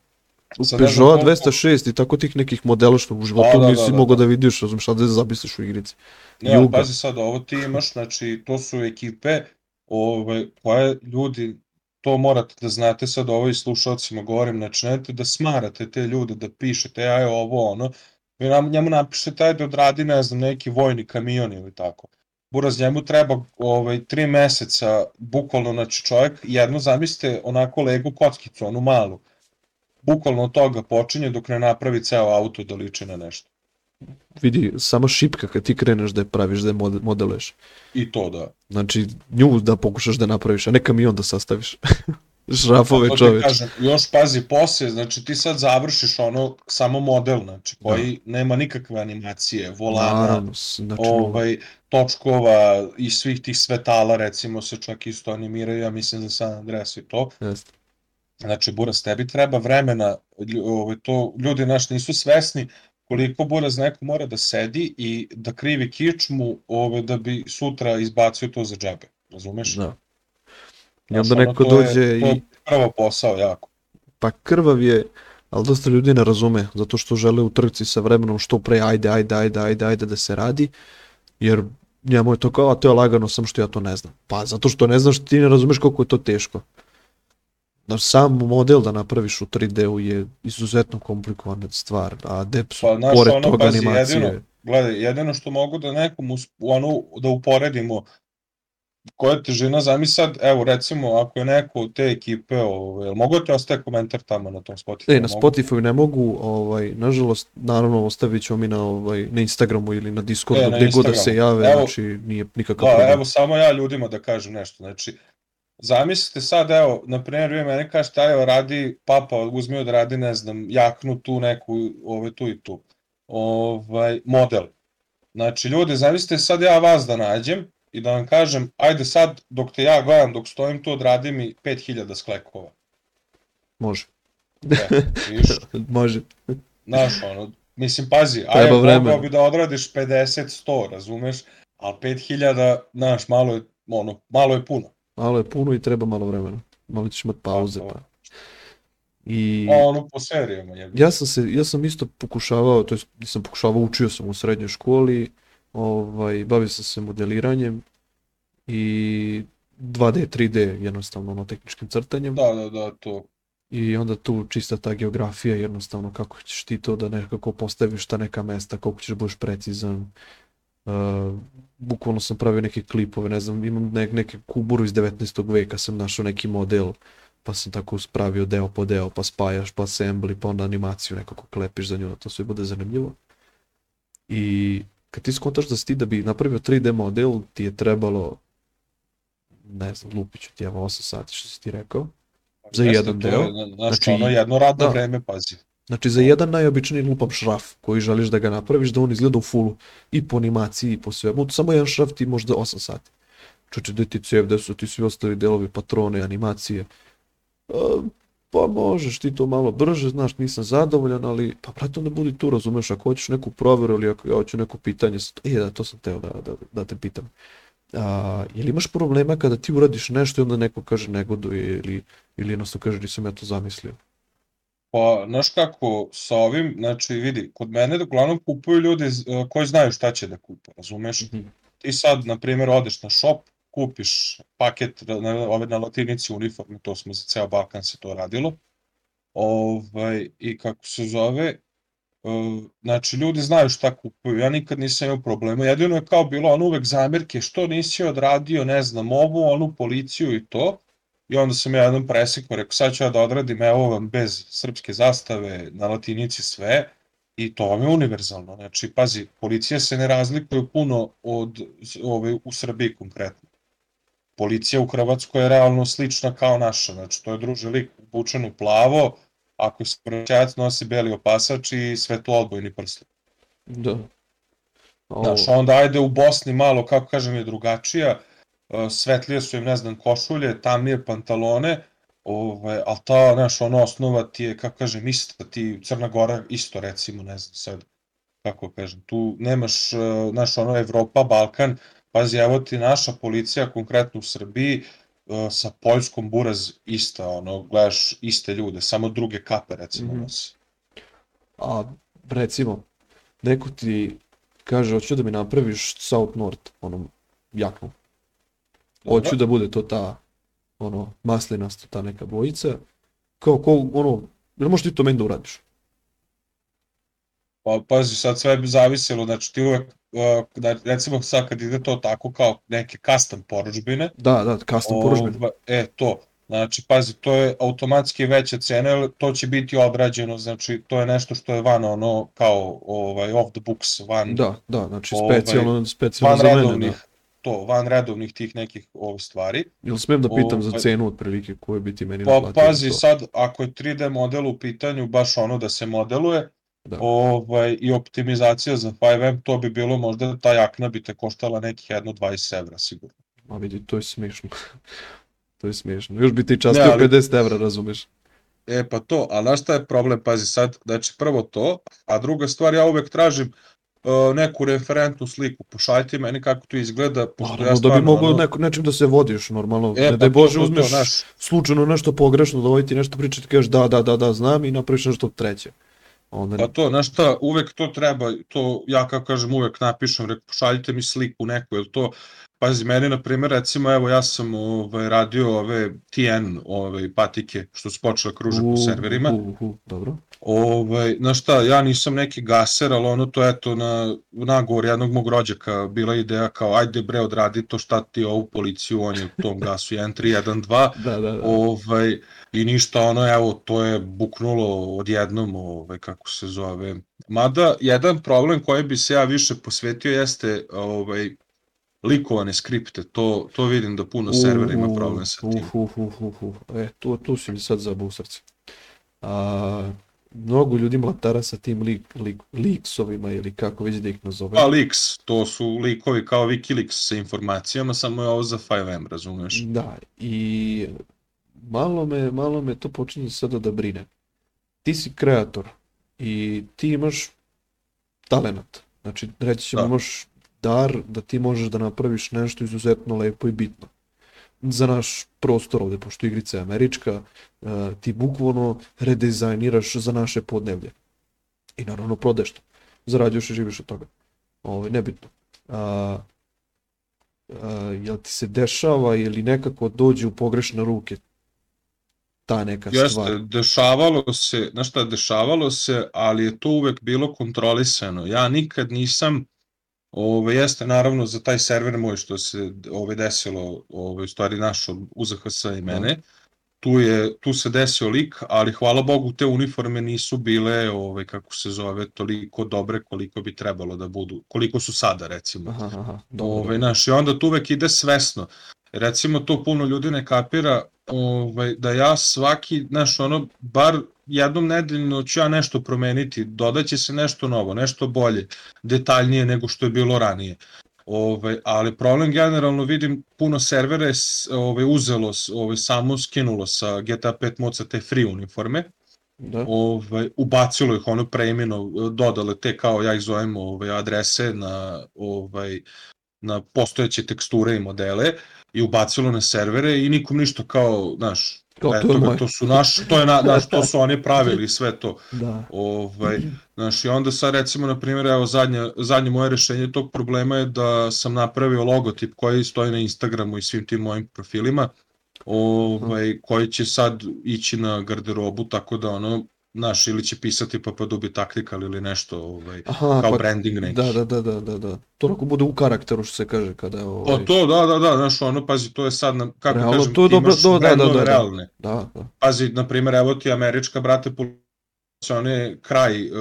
Sad Peugeot koliko- 206 i tako tih nekih modela što u životu Da, da, nisi da, da, mogao da. da vidiš, razumiješ, sad da zamisliš u igrici. Juga. pazi sad, ovo ti imaš, znači, to su ekipe ovaj, koje ljudi, to morate da znate sad ovo i slušalcima govorim, znači nemojte da smarate te ljude, da pišete, aj ovo ono, vi nam, njemu napišete, ajde odradi, ne znam, neki vojni kamion ili tako. Buraz, njemu treba ovaj, tri meseca, bukvalno, znači čovjek, jedno zamislite onako legu kockicu, onu malu, bukvalno od toga počinje dok ne napravi ceo auto da liči na nešto. vidi, sama šipka kad ti kreneš da je praviš, da je mod- modeluješ. I to da. Znači, nju da pokušaš da napraviš, a ne kamion da sastaviš. Šrafove ti čoveč. kažem, još pazi poslije, znači ti sad završiš ono samo model, znači koji nema nikakve animacije, volana, Naravno, znači, ovaj, točkova i svih tih svetala recimo se čak isto animiraju, ja mislim za San Andreas i to. jeste. Znači, Buraz, tebi treba vremena, ovaj, to ljudi naš nisu svesni koliko Buraz neko mora da sedi i da krivi kičmu ovaj, da bi sutra izbacio to za džabe, razumeš? Da. I onda ono, neko to je- dođe to je i prvo posao jako. pa krvav je, ali dosta ljudi ne razume, zato što žele u trci sa vremenom što pre, ajde, ajde, ajde, ajde, ajde da se radi, jer njemu je to kao, a to je lagano, samo što ja to ne znam. Pa zato što ne znaš, ti ne razumeš koliko je to teško. Znaš, sam model da napraviš u 3D-u je izuzetno komplikovana stvar, a dep su, Pa, znaš, pored ono, toga pazi, animacije, jedino- Gledaj, jedino što mogu da nekom us- ono, da uporedimo koja je težina, zami sad, evo recimo, ako je neko od te ekipe, ovaj, jel mogu da ti ostaje komentar tamo na tom Spotify? E, na Spotify ne mogu, ovaj, nažalost, naravno ostavit ćemo mi na, ovaj, na Instagramu ili na Discordu, E, na gdje god da se jave, Evo- znači nije nikakav Da, problem. evo samo ja ljudima da kažem nešto, znači, zamislite sad, evo, na primjer, vi meni kažete, evo, radi, papa, uzmi od radi, ne znam, jaknu tu neku, ove, tu i tu, ovaj, model. Znači, ljudi, zamislite sad ja vas da nađem i da vam kažem, ajde sad, dok te ja gledam, dok stojim tu, odradi mi 5000 sklekova. Može, E, vidiš, može. znaš, ono, mislim, pazi, ajde, mogao bi da odradiš 50-100, razumeš, ali 5000, znaš, malo je, ono, malo je puno. Malo je puno i treba malo vremena. Malo ćeš imati pauze. Pa. I A ono po serijama je. ja sam se, ja sam isto pokušavao, to jest nisam pokušavao, učio sam u srednjoj školi, ovaj, bavio sam se modeliranjem i 2D, 3D jednostavno ono tehničkim crtanjem Da, da, da, to. i onda tu čista ta geografija jednostavno kako ćeš ti to da nekako postaviš ta neka mesta, koliko ćeš da budeš precizan. Uh, bukvalno sam pravio neke klipove, ne znam, imam ne, neke kuburu iz 19. veka, sam našao neki model, pa sam tako spravio deo po deo, pa spajaš, pa assembly, pa onda animaciju nekako klepiš za nju, da to sve bude zanimljivo. I kad ti skontaš da si ti da bi napravio 3D model, ti je trebalo, ne znam, lupiću ti evo 8 sati što si ti rekao. Za Jeste, jedan je, deo. Znaš, Znači, ono jedno radno da. vreme, pazi. Znači za jedan najobičniji lupam šraf koji želiš da ga napraviš, da on izgleda u fullu i po animaciji i po svemu, samo jedan šraf ti možda 8 sati. Čoče, gde ti cev, gde su ti svi ostali delovi, patrone, animacije. E, pa možeš ti to malo brže, znaš, nisam zadovoljan, ali pa brate onda budi tu, razumeš, ako hoćeš neku provjeru ili ako ja hoću neko pitanje, sad- e da, to sam teo da, da, da te pitam. A, jel imaš problema kada ti uradiš nešto i onda neko kaže negoduje ili, ili jednostavno kaže nisam ja to zamislio? Pa, znaš kako, sa ovim, znači, vidi, kod mene uglavnom kupuju ljudi eh, koji znaju šta će da kupe, razumeš? Mhm. Ti sad, na primjer, odeš na shop, kupiš paket na, ove na latinici uniforme, to smo za ceo Balkan se to radilo, ovaj, i kako se zove, Uh, znači ljudi znaju šta kupuju, ja nikad nisam imao problema, jedino je kao bilo on uvek zamirke, što nisi odradio, ne znam, ovu, onu policiju i to, i onda sam ja jednom presekao, rekao sad ću ja da odradim, evo vam bez srpske zastave, na latinici sve, i to vam je univerzalno, znači pazi, policija se ne razlikuje puno od ove, u Srbiji konkretno. Policija u Hrvatskoj je realno slična kao naša, znači to je druže lik obučen u plavo, ako se proćajac nosi beli opasač i svetloodbojni prsli. Da. Znaš, onda ajde u Bosni malo, kako kažem, je drugačija, svetlije su im, ne znam, košulje, tamnije pantalone, ovaj, ali ta, znaš, ona osnova ti je, kako kažem, ista, ti Crna Gora isto, recimo, ne znam sad, kako kažem, tu nemaš, e, znaš, ono, Evropa, Balkan, pazi, evo ti naša policija, konkretno u Srbiji, e, sa Poljskom buraz ista, ono, gledaš iste ljude, samo druge kape, recimo, Mhm. nosi. A recimo, neko ti kaže, hoću da mi napraviš South North, ono, jaknu. Hoću da bude to ta, ono, maslinasta, ta neka bojica. Kao, ko, ono, ne možeš ti to meni da uradiš. Pa pazi, sad sve bi zavisilo, znači ti uvek, uh, da, recimo sad kad ide to tako kao neke custom poručbine, Da, da, custom poručbine. ova, e to, Znači, pazi, to je automatski veća cena, to će biti odrađeno, znači, to je nešto što je van ono, kao, ovaj, off the books, van, Da, da, znači Ovaj, specijalno, specijalno van za mene. redovnih, Da. To, van redovnih tih nekih ovih stvari. Jel smijem da pitam za Ovaj- cenu otprilike koje bi ti meni Pa naplatio za pazi to? sad, ako je 3D model u pitanju, baš ono da se modeluje, Da. ovaj, i optimizacija za 5M, to bi bilo možda, ta jakna bi te koštala nekih jedno 20 evra sigurno. Ma vidi, to je smiješno. to je smiješno. Još bi ti častio Ne, ali- 50 evra, razumeš? E pa to, a znaš šta je problem, pazi sad, znači prvo to, a druga stvar, ja uvek tražim uh, neku referentnu sliku, pošaljite meni kako to izgleda, pošto Naravno ja da bi stvarno, mogao ono, neko, nečim da se vodiš normalno. E, ne pa daj to, Bože to, to, uzmeš znaš. slučajno nešto pogrešno da ovaj ti nešto priča, ti kažeš da, da, da, da, znam i napraviš nešto treće. Onda Pa to, znaš šta, uvek to treba, to ja kako kažem uvek napišem, rek, pošaljite mi sliku neku, jel to, pazi, meni na primjer, recimo, evo ja sam ovaj, radio ove TN ovaj, patike što su počele kruže po serverima, uh, uh, dobro. Ovaj, znaš šta, ja nisam neki gaser, ali ono to eto na nagovor jednog mog rođaka bila ideja kao ajde bre odradi to šta ti ovu policiju, on je u tom gasu 1312, Da, da, da. ovaj, i ništa ono, evo, to je buknulo odjednom, ovaj, kako se zove. Mada, jedan problem koji bi se ja više posvetio jeste ovaj, likovane skripte, to, to vidim da puno servera ima problem sa tim. Uh, uh, uh, uh, uh. E, tu, tu si mi sad zabao u srce. A, mnogo ljudi mlatara sa tim lik, lik, liksovima ili kako već da ih nazove. Pa Leaks, to su likovi kao Wikileaks sa informacijama, samo je ovo za 5M, razumeš? Da, i malo me, malo me to počinje sada da brine. Ti si kreator i ti imaš talenat. Znači, reći ćemo, Da. imaš dar da ti možeš da napraviš nešto izuzetno lepo i bitno. Za naš prostor ovde, pošto igrica je američka, eh, ti bukvalno redizajniraš za naše podneblje. I naravno prodeš to. Zarađuješ i živiš od toga. Ovo je nebitno. A, a, jel ti se dešava ili nekako dođe u pogrešne ruke ta neka Jeste, stvar? dešavalo se, znaš šta, dešavalo se, ali je to uvek bilo kontrolisano. Ja nikad nisam, ove, jeste naravno za taj server moj što se ove, desilo, ove, u stvari naš od UZHS i mene, tu, je, tu se desio lik, ali hvala Bogu te uniforme nisu bile, ove, kako se zove, toliko dobre koliko bi trebalo da budu, koliko su sada recimo. Aha, aha, dobro, Ove, znaš, i onda to uvek ide svesno. Recimo, to puno ljudi ne kapira, ovaj, da ja svaki, znaš, ono, bar jednom nedeljno ću ja nešto promeniti, dodaće se nešto novo, nešto bolje, detaljnije nego što je bilo ranije. Ove, ali problem generalno vidim puno servera je ove, uzelo, s- ove, samo skinulo sa GTA 5 moca te free uniforme, Da. ovaj, ubacilo ih ono preimeno, dodale te kao ja ih zovem ovaj, adrese na, ovaj, na postojeće teksture i modele i ubacilo na servere i nikom ništa kao, znaš, To je eto ga, moje. to su naš, to je na, naš, to su oni pravili sve to. Da. Ovaj, znaš, i onda sad recimo, na primjer, evo zadnje, zadnje moje rešenje tog problema je da sam napravio logotip koji stoji na Instagramu i svim tim mojim profilima, ovaj, koji će sad ići na garderobu, tako da ono, znaš, ili će pisati Papadubi Tactical ili nešto, ovaj, Aha, kao pa, branding neki. da, da, da, da, da, da. To ako bude u karakteru što se kaže kada Pa ovaj, to, da, da, da, znaš, ono, pazi, to je sad, na, kako Realno, kažem, to je dobro, do- da, da, da, da. realne. da, da. Pazi, na primjer, evo ti američka, brate, one kraj uh,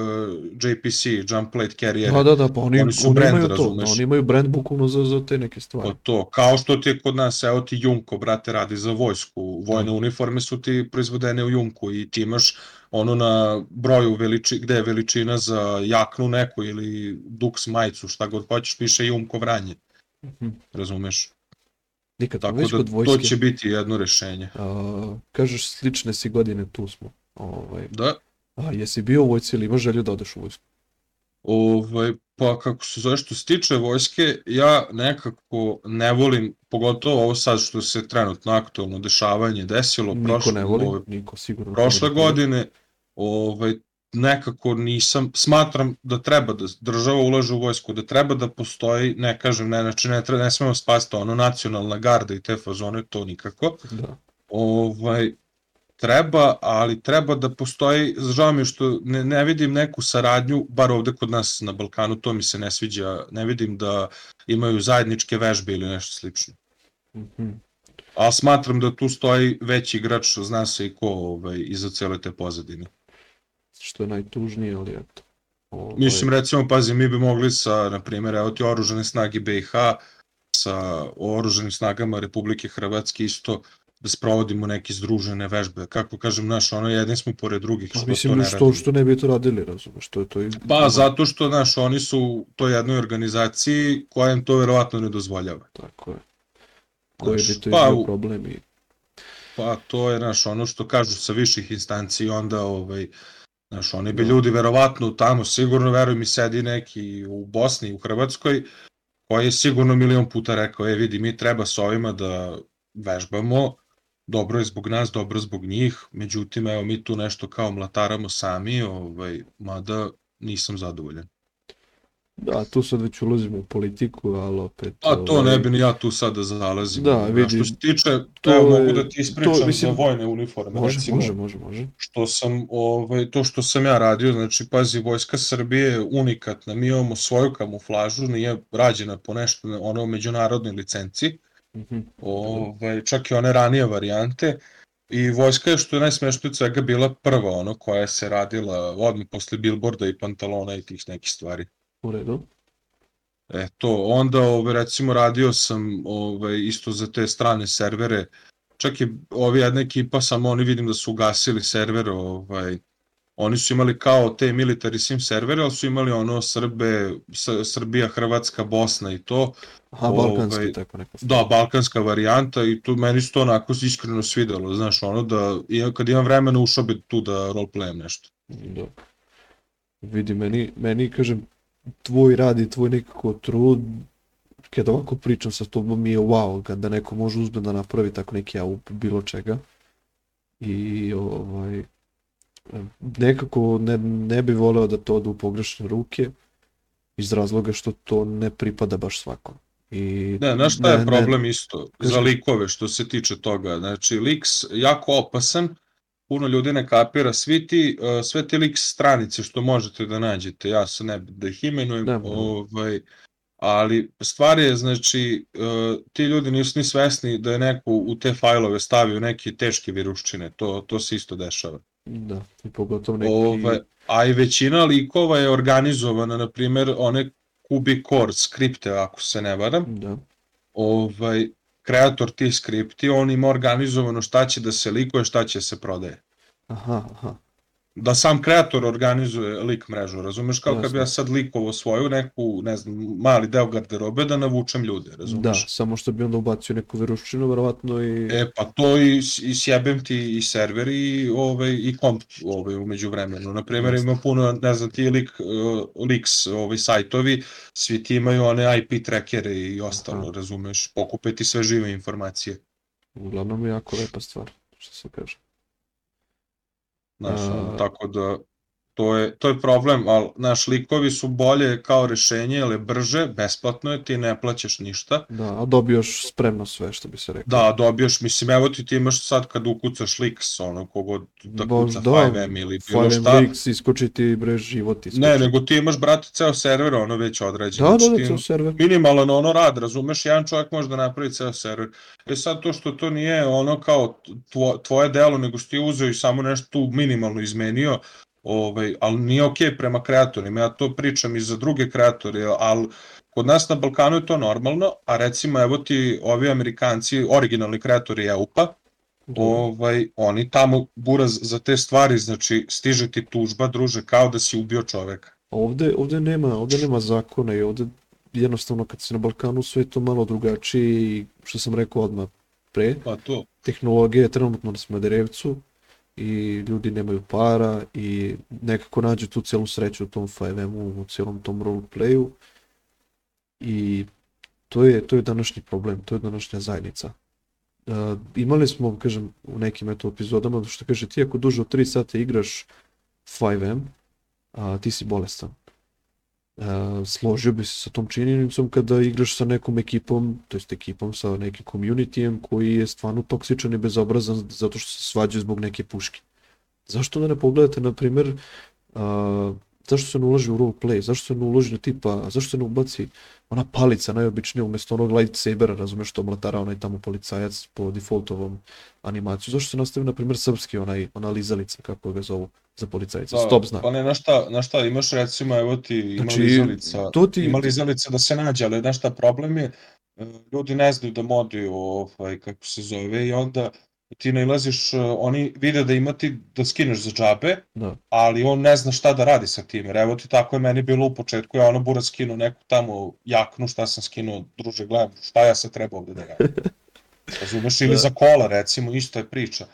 JPC, Jump Plate Carrier, Da, da, da, pa oni, Oni su oni brand, imaju to, da, oni imaju brand bukvalno za, za te neke stvari. Pa to, kao što ti je kod nas, evo ti Junko, brate, radi za vojsku. Vojne uniforme su ti proizvodene u Junku i ti imaš ono na broju veliči, gde je veličina za jaknu neku ili Dux majicu, šta god hoćeš, piše Junko vranje. Mhm. Razumeš? Nikad Tako da vojske. to će biti jedno rešenje. A, kažeš slične si godine tu smo. Ovaj, Da, a jesi bio u vojsci ili imaš želju da odeš u vojsku? Ovaj, pa kako se zove što se tiče vojske, ja nekako ne volim, pogotovo ovo sad što se trenutno aktualno dešavanje desilo, Niko prošle, ne voli, ovaj, niko sigurno. prošle ne godine, ovaj, nekako nisam, smatram da treba da država ulaže u vojsku, da treba da postoji, ne kažem, ne, znači ne, treba, ne smemo spasti ono nacionalna garda i te fazone, to nikako, Da. ovaj, treba, ali treba da postoji, žao mi što ne, ne vidim neku saradnju, bar ovde kod nas na Balkanu, to mi se ne sviđa, ne vidim da imaju zajedničke vežbe ili nešto slično. Mhm. A smatram da tu stoji veći igrač, zna se i ko ovaj, iza cele te pozadine. Što je najtužnije, ali eto. Ovaj... Mislim, recimo, pazi, mi bi mogli sa, na primjer, evo ti oružane snage BiH, sa oruženim snagama Republike Hrvatske isto da sprovodimo neke združene vežbe. Kako kažem, naš, ono, jedni smo pored drugih. Pa, mislim, to ne što, što ne bi to radili, razumeš, što je to... I... Pa, zato što, naš, oni su u toj jednoj organizaciji koja im to verovatno ne dozvoljava. Tako je. Koji bi to pa, problem i... Pa, to je, naš, ono što kažu sa viših instanci, onda, ovaj, Znaš, oni bi da. ljudi verovatno tamo, sigurno, veruj mi, sedi neki u Bosni, u Hrvatskoj, koji je sigurno milion puta rekao, e vidi, mi treba s ovima da vežbamo, dobro je zbog nas, dobro zbog njih, međutim, evo, mi tu nešto kao mlataramo sami, ovaj, mada nisam zadovoljan. Da, tu sad već ulazimo u politiku, ali opet... A to ovaj... ne bi ni ja tu sad da zalazim. Da, vidi. Što se tiče, to evo, mogu da ti ispričam to, mislim, za vojne uniforme. Može, recimo, može, može, može. Što sam, ovaj, to što sam ja radio, znači, pazi, Vojska Srbije je unikatna, mi imamo svoju kamuflažu, nije rađena po nešto, ono, međunarodnoj licenci, mm ovaj, čak i one ranije varijante, I vojska je što je najsmešnije od svega bila prva ono koja se radila odmah posle bilborda i pantalona i tih nekih stvari. U redu. E to, onda ove, recimo radio sam ove, isto za te strane servere, čak i ovi jedna ekipa, samo oni vidim da su ugasili server, ovaj, oni su imali kao te military sim servere, ali su imali ono Srbe, Srbija, Hrvatska, Bosna i to. Aha, balkanski ovaj, tako neka. Da, balkanska varijanta i tu meni se to onako iskreno svidelo, znaš, ono da kad imam vremena ušao bi tu da roleplayam nešto. Da. Vidi, meni, meni kažem, tvoj rad i tvoj nekako trud, kada ovako pričam sa tobom mi je wow, kada neko može uzme da napravi tako neki aup bilo čega. I ovaj, nekako ne, ne bi voleo da to ode u pogrešne ruke iz razloga što to ne pripada baš svakom. I ne, znaš šta je problem ne, isto za likove što se tiče toga. Znači, liks jako opasan, puno ljudi ne kapira, svi ti, uh, sve ti lik stranice što možete da nađete, ja se ne da ih imenujem, da, ovaj, ali stvar je, znači, uh, ti ljudi nisu ni svesni da je neko u te fajlove stavio neke teške viruščine, to, to se isto dešava. Da, i pogotovo neki... Ovaj, a i većina likova je organizovana, na primjer, one Kubi Core skripte, ako se ne varam. Da. Ovaj, kreator tih skripti, on ima organizovano šta će da se likuje, šta će se prodaje. Aha, aha da sam kreator organizuje lik mrežu, razumeš, kao kad bi ja sad likovo svoju neku, ne znam, mali deo garderobe da navučem ljude, razumeš? Da, samo što bi onda ubacio neku viruščinu, verovatno i... E, pa to i, i sjebem ti i server i, ovaj, i komp ovaj, umeđu vremenu. Naprimjer, ima puno, ne znam, ti lik, uh, liks, ovaj, sajtovi, svi ti imaju one IP trackere i ostalo, Aha. razumeš, pokupiti sve žive informacije. Uglavnom je jako lepa stvar, što se kaže. Znaš, uh, tako da to je, to je problem, ali naš likovi su bolje kao rešenje, jer je brže, besplatno je, ti ne plaćaš ništa. Da, a dobiješ spremno sve, što bi se rekao. Da, dobiješ, mislim, evo ti ti imaš sad kad ukucaš Lix, ono, kogod da Bož, kuca da, 5M ili bilo šta. 5M, iskoči ti bre život iskoči. Ne, nego ti imaš, brate, ceo server, ono već odrađen. Da, da, znači, da, ceo server. Minimalan ono rad, razumeš, jedan čovjek može da napravi ceo server. E sad to što to nije ono kao tvo, tvoje delo, nego što ti uzeo i samo nešto tu minimalno izmenio, ovaj, ali nije ok prema kreatorima, ja to pričam i za druge kreatore, ali kod nas na Balkanu je to normalno, a recimo evo ti ovi Amerikanci, originalni kreatori EUPA, da. ovaj, oni tamo buraz za te stvari, znači stiže ti tužba, druže, kao da si ubio čoveka. Ovde, ovde, nema, ovde nema zakona i ovde jednostavno kad si na Balkanu sve to malo drugačije i što sam rekao odmah pre, pa to. tehnologija je trenutno na Smederevcu, i ljudi nemaju para i nekako nađu tu celu sreću u tom 5M-u, u celom tom roleplayu i to je, to je današnji problem, to je današnja zajednica. Uh, imali smo, kažem, u nekim eto epizodama, što kaže, ti ako duže od 3 sata igraš 5M, a, ti si bolestan. Složio bi se sa tom činjenicom kada igraš sa nekom ekipom, to jest ekipom sa nekim communityjem koji je stvarno toksičan i bezobrazan zato što se svađaju zbog neke puške. Zašto da ne pogledate, na primjer, uh, zašto se ne ulaži u roleplay, zašto se ne uloži na tipa, zašto se ne ubaci ona palica najobičnija umjesto onog lightsabera, razumeš što mlatara onaj tamo policajac po defaultovom animaciju, zašto se nastavi na primjer srpski onaj, ona lizalica, kako ga zovu, za policajca, da, stop znak. Pa ne, na šta, na šta, imaš recimo, evo ti, ima znači, lizalica, to ti... ima lizalica da se nađe, ali na šta problem je, e, ljudi ne znaju da modiju, ovaj, kako se zove, i onda ti nailaziš, uh, oni vide da ima ti da skineš za džabe, da. ali on ne zna šta da radi sa tim, jer evo ti tako je meni bilo u početku, ja ono bura skinuo neku tamo jaknu, šta sam skinuo, druže, gledam, šta ja se treba ovde da radim. Razumeš, ili da. za kola, recimo, isto je priča.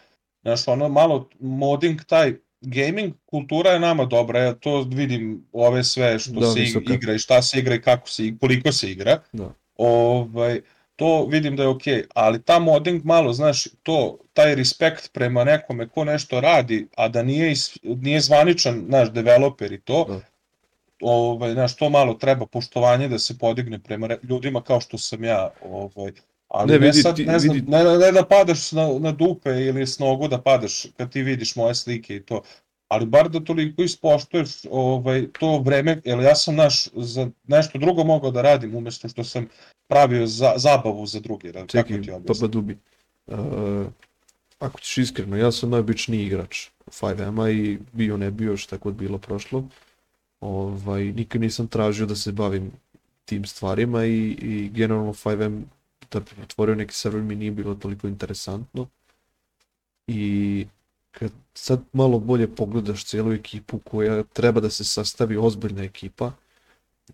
Znaš, ono malo modding taj, gaming kultura je nama dobra, ja to vidim ove sve što da, se visoka. igra i šta se igra i kako se i koliko se igra. Da. Ovaj, to vidim da je okej, okay. ali ta modding malo, znaš, to, taj respekt prema nekome ko nešto radi, a da nije, nije zvaničan naš developer i to, da. ovaj, znaš, to malo treba poštovanje da se podigne prema ljudima kao što sam ja, ovaj, ali ne, vidi, ne sad, ne znam, vidi... ne, ne da padaš na, na dupe ili s nogu da padaš kad ti vidiš moje slike i to, ali bar da toliko ispoštuješ ovaj, to vreme, jer ja sam naš, za nešto drugo mogao da radim umjesto što sam pravio za, zabavu za druge. Da, Čekaj, Papa Dubi, uh, ako ćeš iskreno, ja sam najobičniji igrač 5M-a i bio ne bio šta god bilo prošlo. Ovaj, nikad nisam tražio da se bavim tim stvarima i, i generalno 5M da bi otvorio neki server mi nije bilo toliko interesantno. I kad sad malo bolje pogledaš cijelu ekipu koja treba da se sastavi ozbiljna ekipa,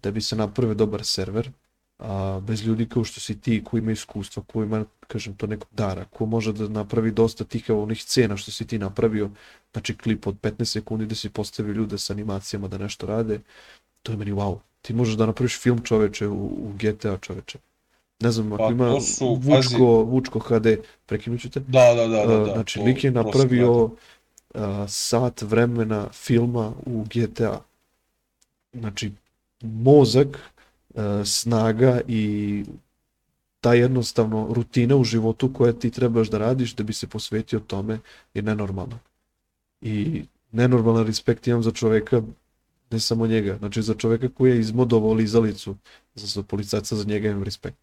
da bi se napravio dobar server, a, bez ljudi kao što si ti koji ima iskustva, koji ima, kažem to, nekog dara, ko može da napravi dosta tih onih scena što si ti napravio, znači klip od 15 sekundi da si postavio ljude sa animacijama da nešto rade, to je meni wow. Ti možeš da napraviš film čoveče u, u GTA čoveče. Ne znam, ako pa, ima su, Vučko, pazi... Vučko HD, prekinuću te. Da, da, da. da, da znači, to, lik je napravio uh, sat vremena filma u GTA. Znači, mozak E, snaga i ta jednostavno rutina u životu koja ti trebaš da radiš da bi se posvetio tome je nenormalna. I nenormalan respekt imam za čoveka, ne samo njega, znači za čoveka koji je izmodovao lizalicu za, za policajca, za njega imam respekt.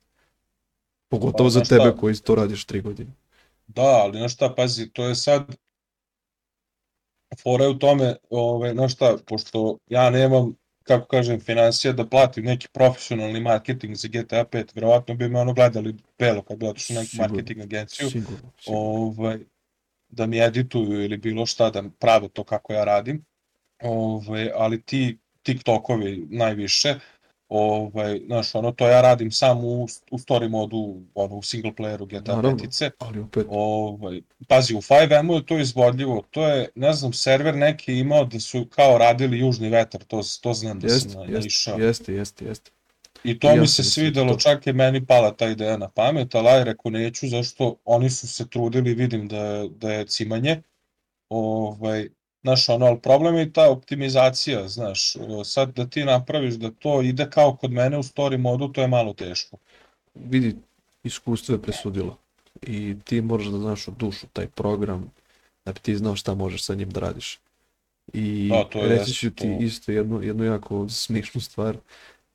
Pogotovo pa, za tebe šta? koji to radiš tri godine. Da, ali znaš šta, pazi, to je sad fora je u tome, ovaj, znaš šta, pošto ja nemam kako kažem, financija da platim neki profesionalni marketing za GTA 5, verovatno bi me ono gledali belo kad bi otišao na neku marketing agenciju, sigurno, sigurno. Ovaj, da mi edituju ili bilo šta, da prave to kako ja radim, ovaj, ali ti TikTokovi najviše, ovaj, znaš, ono, to ja radim samo u, u story modu, ono, u single playeru GTA Naravno, petice. Ali opet... Ovaj, pazi, u 5M je to izvodljivo, to je, ne znam, server neki imao da su kao radili južni vetar, to, to znam da jest, sam naišao. Jeste, jeste, jeste. I to ja mi se svidelo, to... čak je meni pala ta ideja na pamet, ali aj reku neću, zašto oni su se trudili, vidim da, da je cimanje, ovaj, Znaš, ono, ali problem je ta optimizacija, znaš, sad da ti napraviš da to ide kao kod mene u story modu, to je malo teško. Vidi, iskustvo je presudilo i ti moraš da znaš u dušu taj program, da bi ti znao šta možeš sa njim da radiš. I da, to reći ću ti to... isto jednu, jednu jako smišnu stvar.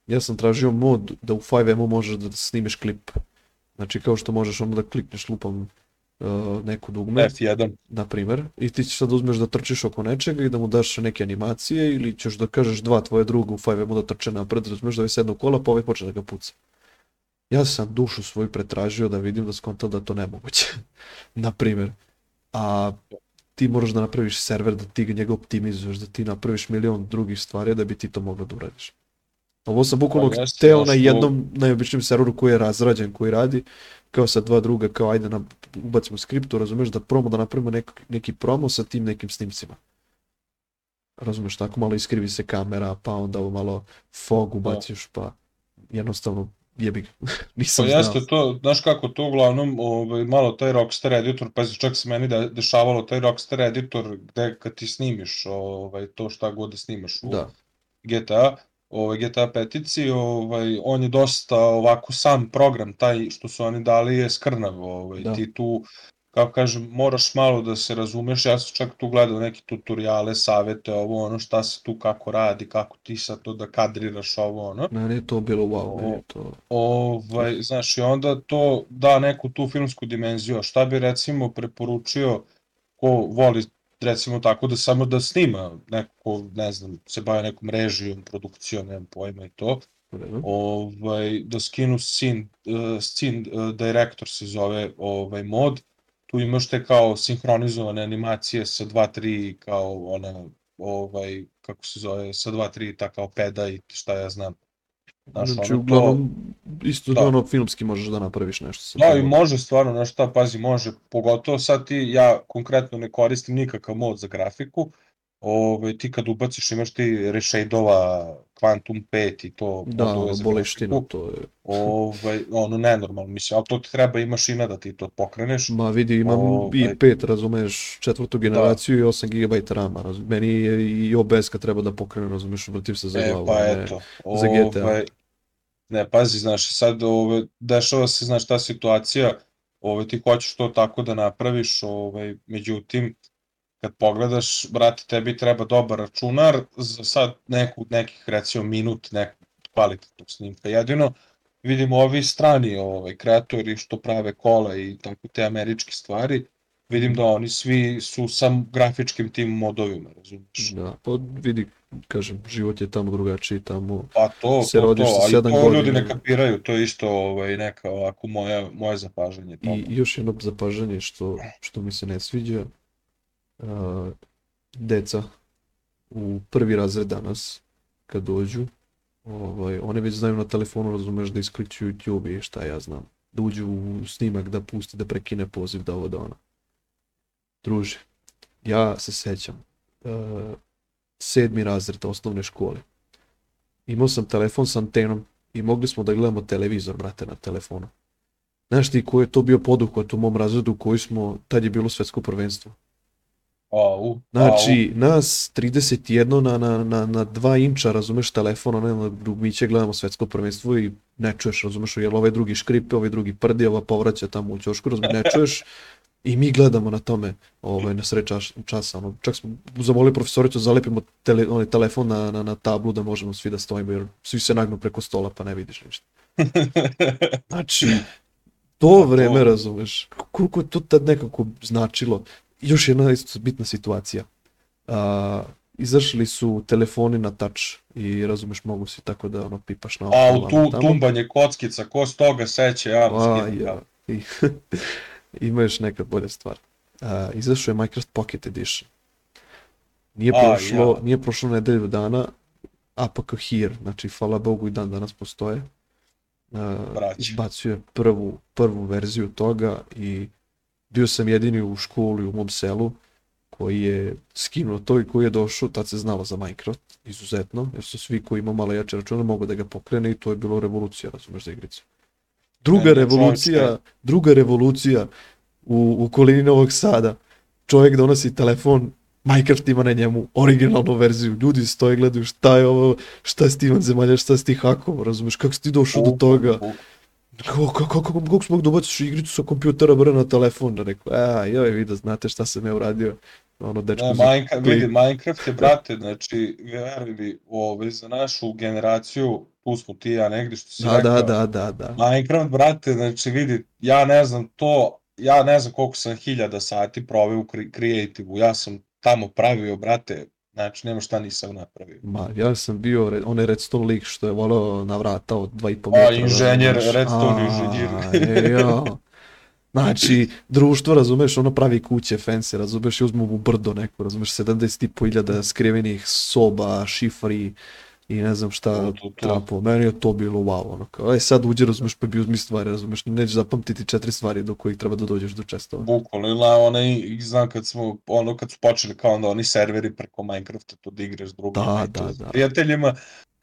Ja sam tražio mod da u 5M možeš da snimiš klip. Znači kao što možeš ono da klikneš lupom uh, neku dugme, F1. na primer, i ti ćeš sad uzmeš da trčiš oko nečega i da mu daš neke animacije ili ćeš da kažeš dva tvoje druga u 5 da trče napred, razumeš da ovaj sednu kola pa ovaj počne da ga puca. Ja sam dušu svoju pretražio da vidim da skontam da to nemoguće. na primer. A ti moraš da napraviš server, da ti njega optimizuješ, da ti napraviš milion drugih stvari da bi ti to moglo da uradiš. Ovo sam bukvalno pa, hteo na jednom najobičnijem serveru koji je razrađen, koji radi, kao sa dva druga, kao ajde na, ubacimo skriptu, razumeš, da promo, da napravimo nek, neki promo sa tim nekim snimcima. Razumeš, tako malo iskrivi se kamera, pa onda ovo malo fog da. ubaciš, pa jednostavno jebi ga, nisam pa znao. jeste to, znaš kako to uglavnom, ovaj, malo taj Rockstar editor, pa čak se meni da dešavalo taj Rockstar editor gde kad ti snimiš ovaj, to šta god da snimaš u da. GTA, ovaj, GTA petici, ovaj, on je dosta ovako sam program, taj što su oni dali je skrnav, ovaj, da. ti tu kako kažem, moraš malo da se razumeš, ja sam čak tu gledao neke tutoriale, savete, ovo ono, šta se tu kako radi, kako ti sad to da kadriraš ovo ono. Meni je to bilo wow, meni je to... Ovaj, znaš, i onda to da neku tu filmsku dimenziju, šta bi recimo preporučio ko voli recimo tako da samo da snima neko, ne znam, se bavi nekom režijom, produkcijom, nemam pojma i to, ovaj, da skinu scene, uh, scene uh, director se zove ovaj mod, tu imaš te kao sinhronizovane animacije sa 2-3 kao ona ovaj kako se zove sa 2-3 ta kao peda i šta ja znam Znaš, znači, uglavnom, to, isto da. ono filmski možeš da napraviš nešto. Sa da, i može stvarno, znaš šta, pazi, može, pogotovo sad ti, ja konkretno ne koristim nikakav mod za grafiku, ove, ti kad ubaciš imaš ti reshade-ova Quantum 5 i to da, boleština, to je ovaj ono nenormalno mislim al to ti treba i mašina da ti to pokreneš ma vidi imam ovaj, i 5 razumeš četvrtu da. generaciju da. i 8 GB RAM razumeš meni je i OBS kad treba da pokrene razumeš vratim se za e, glavu pa ne, eto za GTA ovaj, ne pazi znaš sad ove dešava se znaš ta situacija ovaj ti hoćeš to tako da napraviš ovaj međutim kad pogledaš, brate, tebi treba dobar računar za sad neku, nekih, recimo, minut nekog kvalitetnog snimka. Jedino, vidimo ovi strani ovaj, kreatori što prave kola i tako te američke stvari, vidim da oni svi su sam grafičkim tim modovima, razumiješ? Da, pa vidi, kažem, život je tamo drugačiji, tamo pa to, se to, rodiš to, sa 7 godina. to ljudi ne kapiraju, to je isto ovaj, neka ovako moje, moje zapažanje. Tamo. I još jedno zapažanje što, što mi se ne sviđa, deca u prvi razred danas, kad dođu, ovaj, one već znaju na telefonu, razumeš, da iskliču YouTube i šta ja znam. Da uđu u snimak, da pusti, da prekine poziv, da ovo da ona. Druže, ja se sećam, uh, sedmi razred osnovne škole. Imao sam telefon s antenom i mogli smo da gledamo televizor, brate, na telefonu. Znaš ti ko je to bio poduhvat u mom razredu koji smo, tad je bilo svetsko prvenstvo. Au, znači, au. nas 31 na, na, na, na 2 inča, razumeš, telefona, ne, na dugmiće gledamo svetsko prvenstvo i ne čuješ, razumeš, jer ovaj drugi škripe, ovaj drugi prdi, ova povraća tamo u ćošku, razumeš, ne čuješ, i mi gledamo na tome, ovaj, na sred čas, časa, ono, čak smo zamolili profesoricu da zalepimo tele, onaj telefon na, na, na tablu da možemo svi da stojimo, jer svi se nagnu preko stola pa ne vidiš ništa. Znači, to vreme, razumeš, koliko je to tad nekako značilo još jedna isto bitna situacija. A, izašli su telefoni na touch i razumeš mogu si tako da ono pipaš na A u tu, tamo. tumbanje kockica, ko s toga seće, ja A, ja. I, ima još neka bolja stvar. A, izašao je Minecraft Pocket Edition. Nije prošlo, ja. nije prošlo nedelju dana, APK Here, znači hvala Bogu i dan danas postoje. Uh, izbacio je prvu, prvu verziju toga i bio sam jedini u školi u mom selu koji je skinuo to i koji je došao, tad se znalo za Minecraft, izuzetno, jer su svi koji imaju malo jače račune mogu da ga pokrene i to je bilo revolucija, razumeš, za igricu. Druga ne, revolucija, druga revolucija u, u kolini Novog Sada, čovjek donosi telefon, Minecraft ima na njemu originalnu verziju, ljudi stoje gledaju šta je ovo, šta si ti Ivan Zemalja, šta si ti hakovo, razumeš, kako si ti došao do toga. Kako, kako, kako, kako smog da ubaciš igricu sa kompjutera bre na telefon? Da rekao, a, joj, vi da znate šta sam ja uradio. Ono, dečko da, Minecraft, vidi, Minecraft je, brate, znači, veruj mi, ovaj, za našu generaciju, tu smo ti ja negdje što si da, rekao. Da, da, da, da. Minecraft, brate, znači, vidi, ja ne znam to, ja ne znam koliko sam hiljada sati proveo u kreativu, ja sam tamo pravio, brate, Znači, nema šta nisam napravio. Ma, ja sam bio onaj redstone lik što je volao na vrata od 2,5 metra. A, inženjer, znači, redstone inženjer. E, ja. Znači, društvo, razumeš, ono pravi kuće, fancy, razumeš, i uzmu u brdo neko, razumeš, 70.000 skrivenih soba, šifri, i ne znam šta to, to, to. trapo. Meni je to bilo wow, ono kao, aj sad uđe, razumeš, pa bi uzmi stvari, razumeš, nećeš zapamtiti četiri stvari do kojih treba da dođeš do često. Bukvalno, ili onaj, znam kad smo, ono kad su počeli kao onda oni serveri preko Minecrafta, to da igraš drugim da, da, da. prijateljima,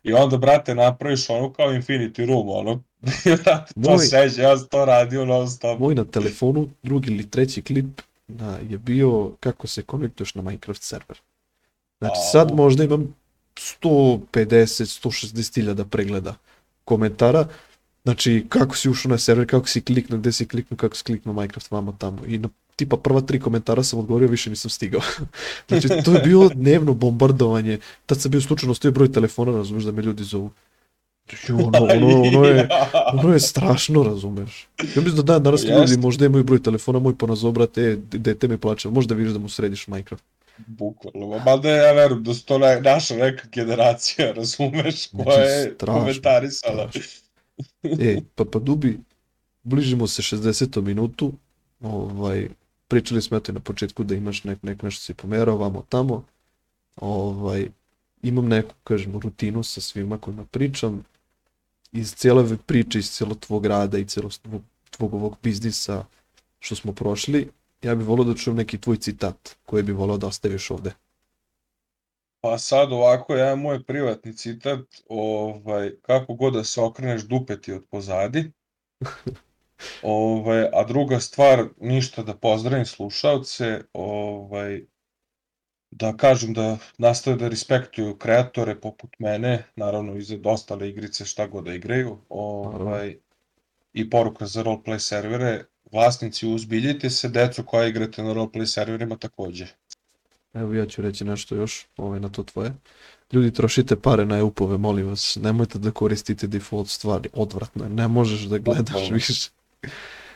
i onda, brate, napraviš ono kao Infinity Room, ono, to moj, seđe, ja sam to radio non stop. Moj na telefonu, drugi ili treći klip, na, je bio kako se konektuješ na Minecraft server. Znači, sad možda imam 150-160 hiljada pregleda komentara. Znači, kako si ušao na server, kako si kliknuo, gde si kliknuo, kako si kliknuo Minecraft vamo tamo. I na tipa prva tri komentara sam odgovorio, više nisam stigao. znači, to je bilo dnevno bombardovanje. Tad sam bio slučajno stavio broj telefona, razumeš, da me ljudi zovu. Znači, ono, ono, ono, je, ono je strašno, razumeš. Ja mislim da dan danas ljudi možda imaju broj telefona, moj ponazobrate, e, dete me plače, možda vidiš da mu središ Minecraft. Bukvalno, mada ja verujem da su to ne, naša neka generacija, razumeš, koja Znači, je strašno, komentarisala. E, pa pa Dubi, bližimo se 60. minutu, ovaj, pričali smo eto i na početku da imaš nek, nek nešto si pomerao vamo tamo, ovaj, imam neku, kažem, rutinu sa svima kojima pričam, iz cijele ove priče, iz cijelog tvog rada i cijelog tvog, tvog ovog biznisa što smo prošli, ja bih volio da čujem neki tvoj citat koji bi volio da ostaviš ovde. Pa sad ovako, jedan moj privatni citat, ovaj, kako god da se okreneš, dupe ti od pozadi. Ovaj, a druga stvar, ništa da pozdravim slušalce, ovaj, da kažem da nastave da respektuju kreatore poput mene, naravno i za ostale igrice šta god da igraju, ovaj, i poruka za roleplay servere, vlasnici uzbiljite se, decu koja igrate na roleplay serverima takođe. Evo ja ću reći nešto još ovaj, na to tvoje. Ljudi, trošite pare na upove, molim vas. Nemojte da koristite default stvari. Odvratno je. Ne možeš da gledaš Bukvalno. više.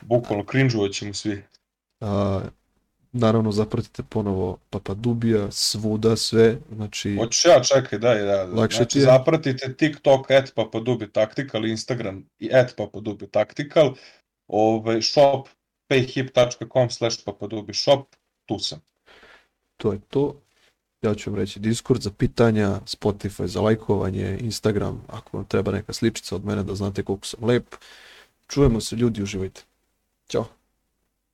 Bukvalno, cringeovat ćemo svi. A, naravno, zapratite ponovo Papadubija, svuda, sve. Znači, Hoćeš ja, čekaj, daj, da. Lakše znači, je. zapratite TikTok, at papadubi tactical, Instagram i at papadubi tactical, ovaj, shop, payhip.com slash papadubi shop, tu sam. to je to. Ja ću vam reći Discord za pitanja, Spotify za lajkovanje, Instagram, ako vam treba neka sličica od mene da znate koliko sam lep. Čujemo se ljudi, uživajte. Ćao.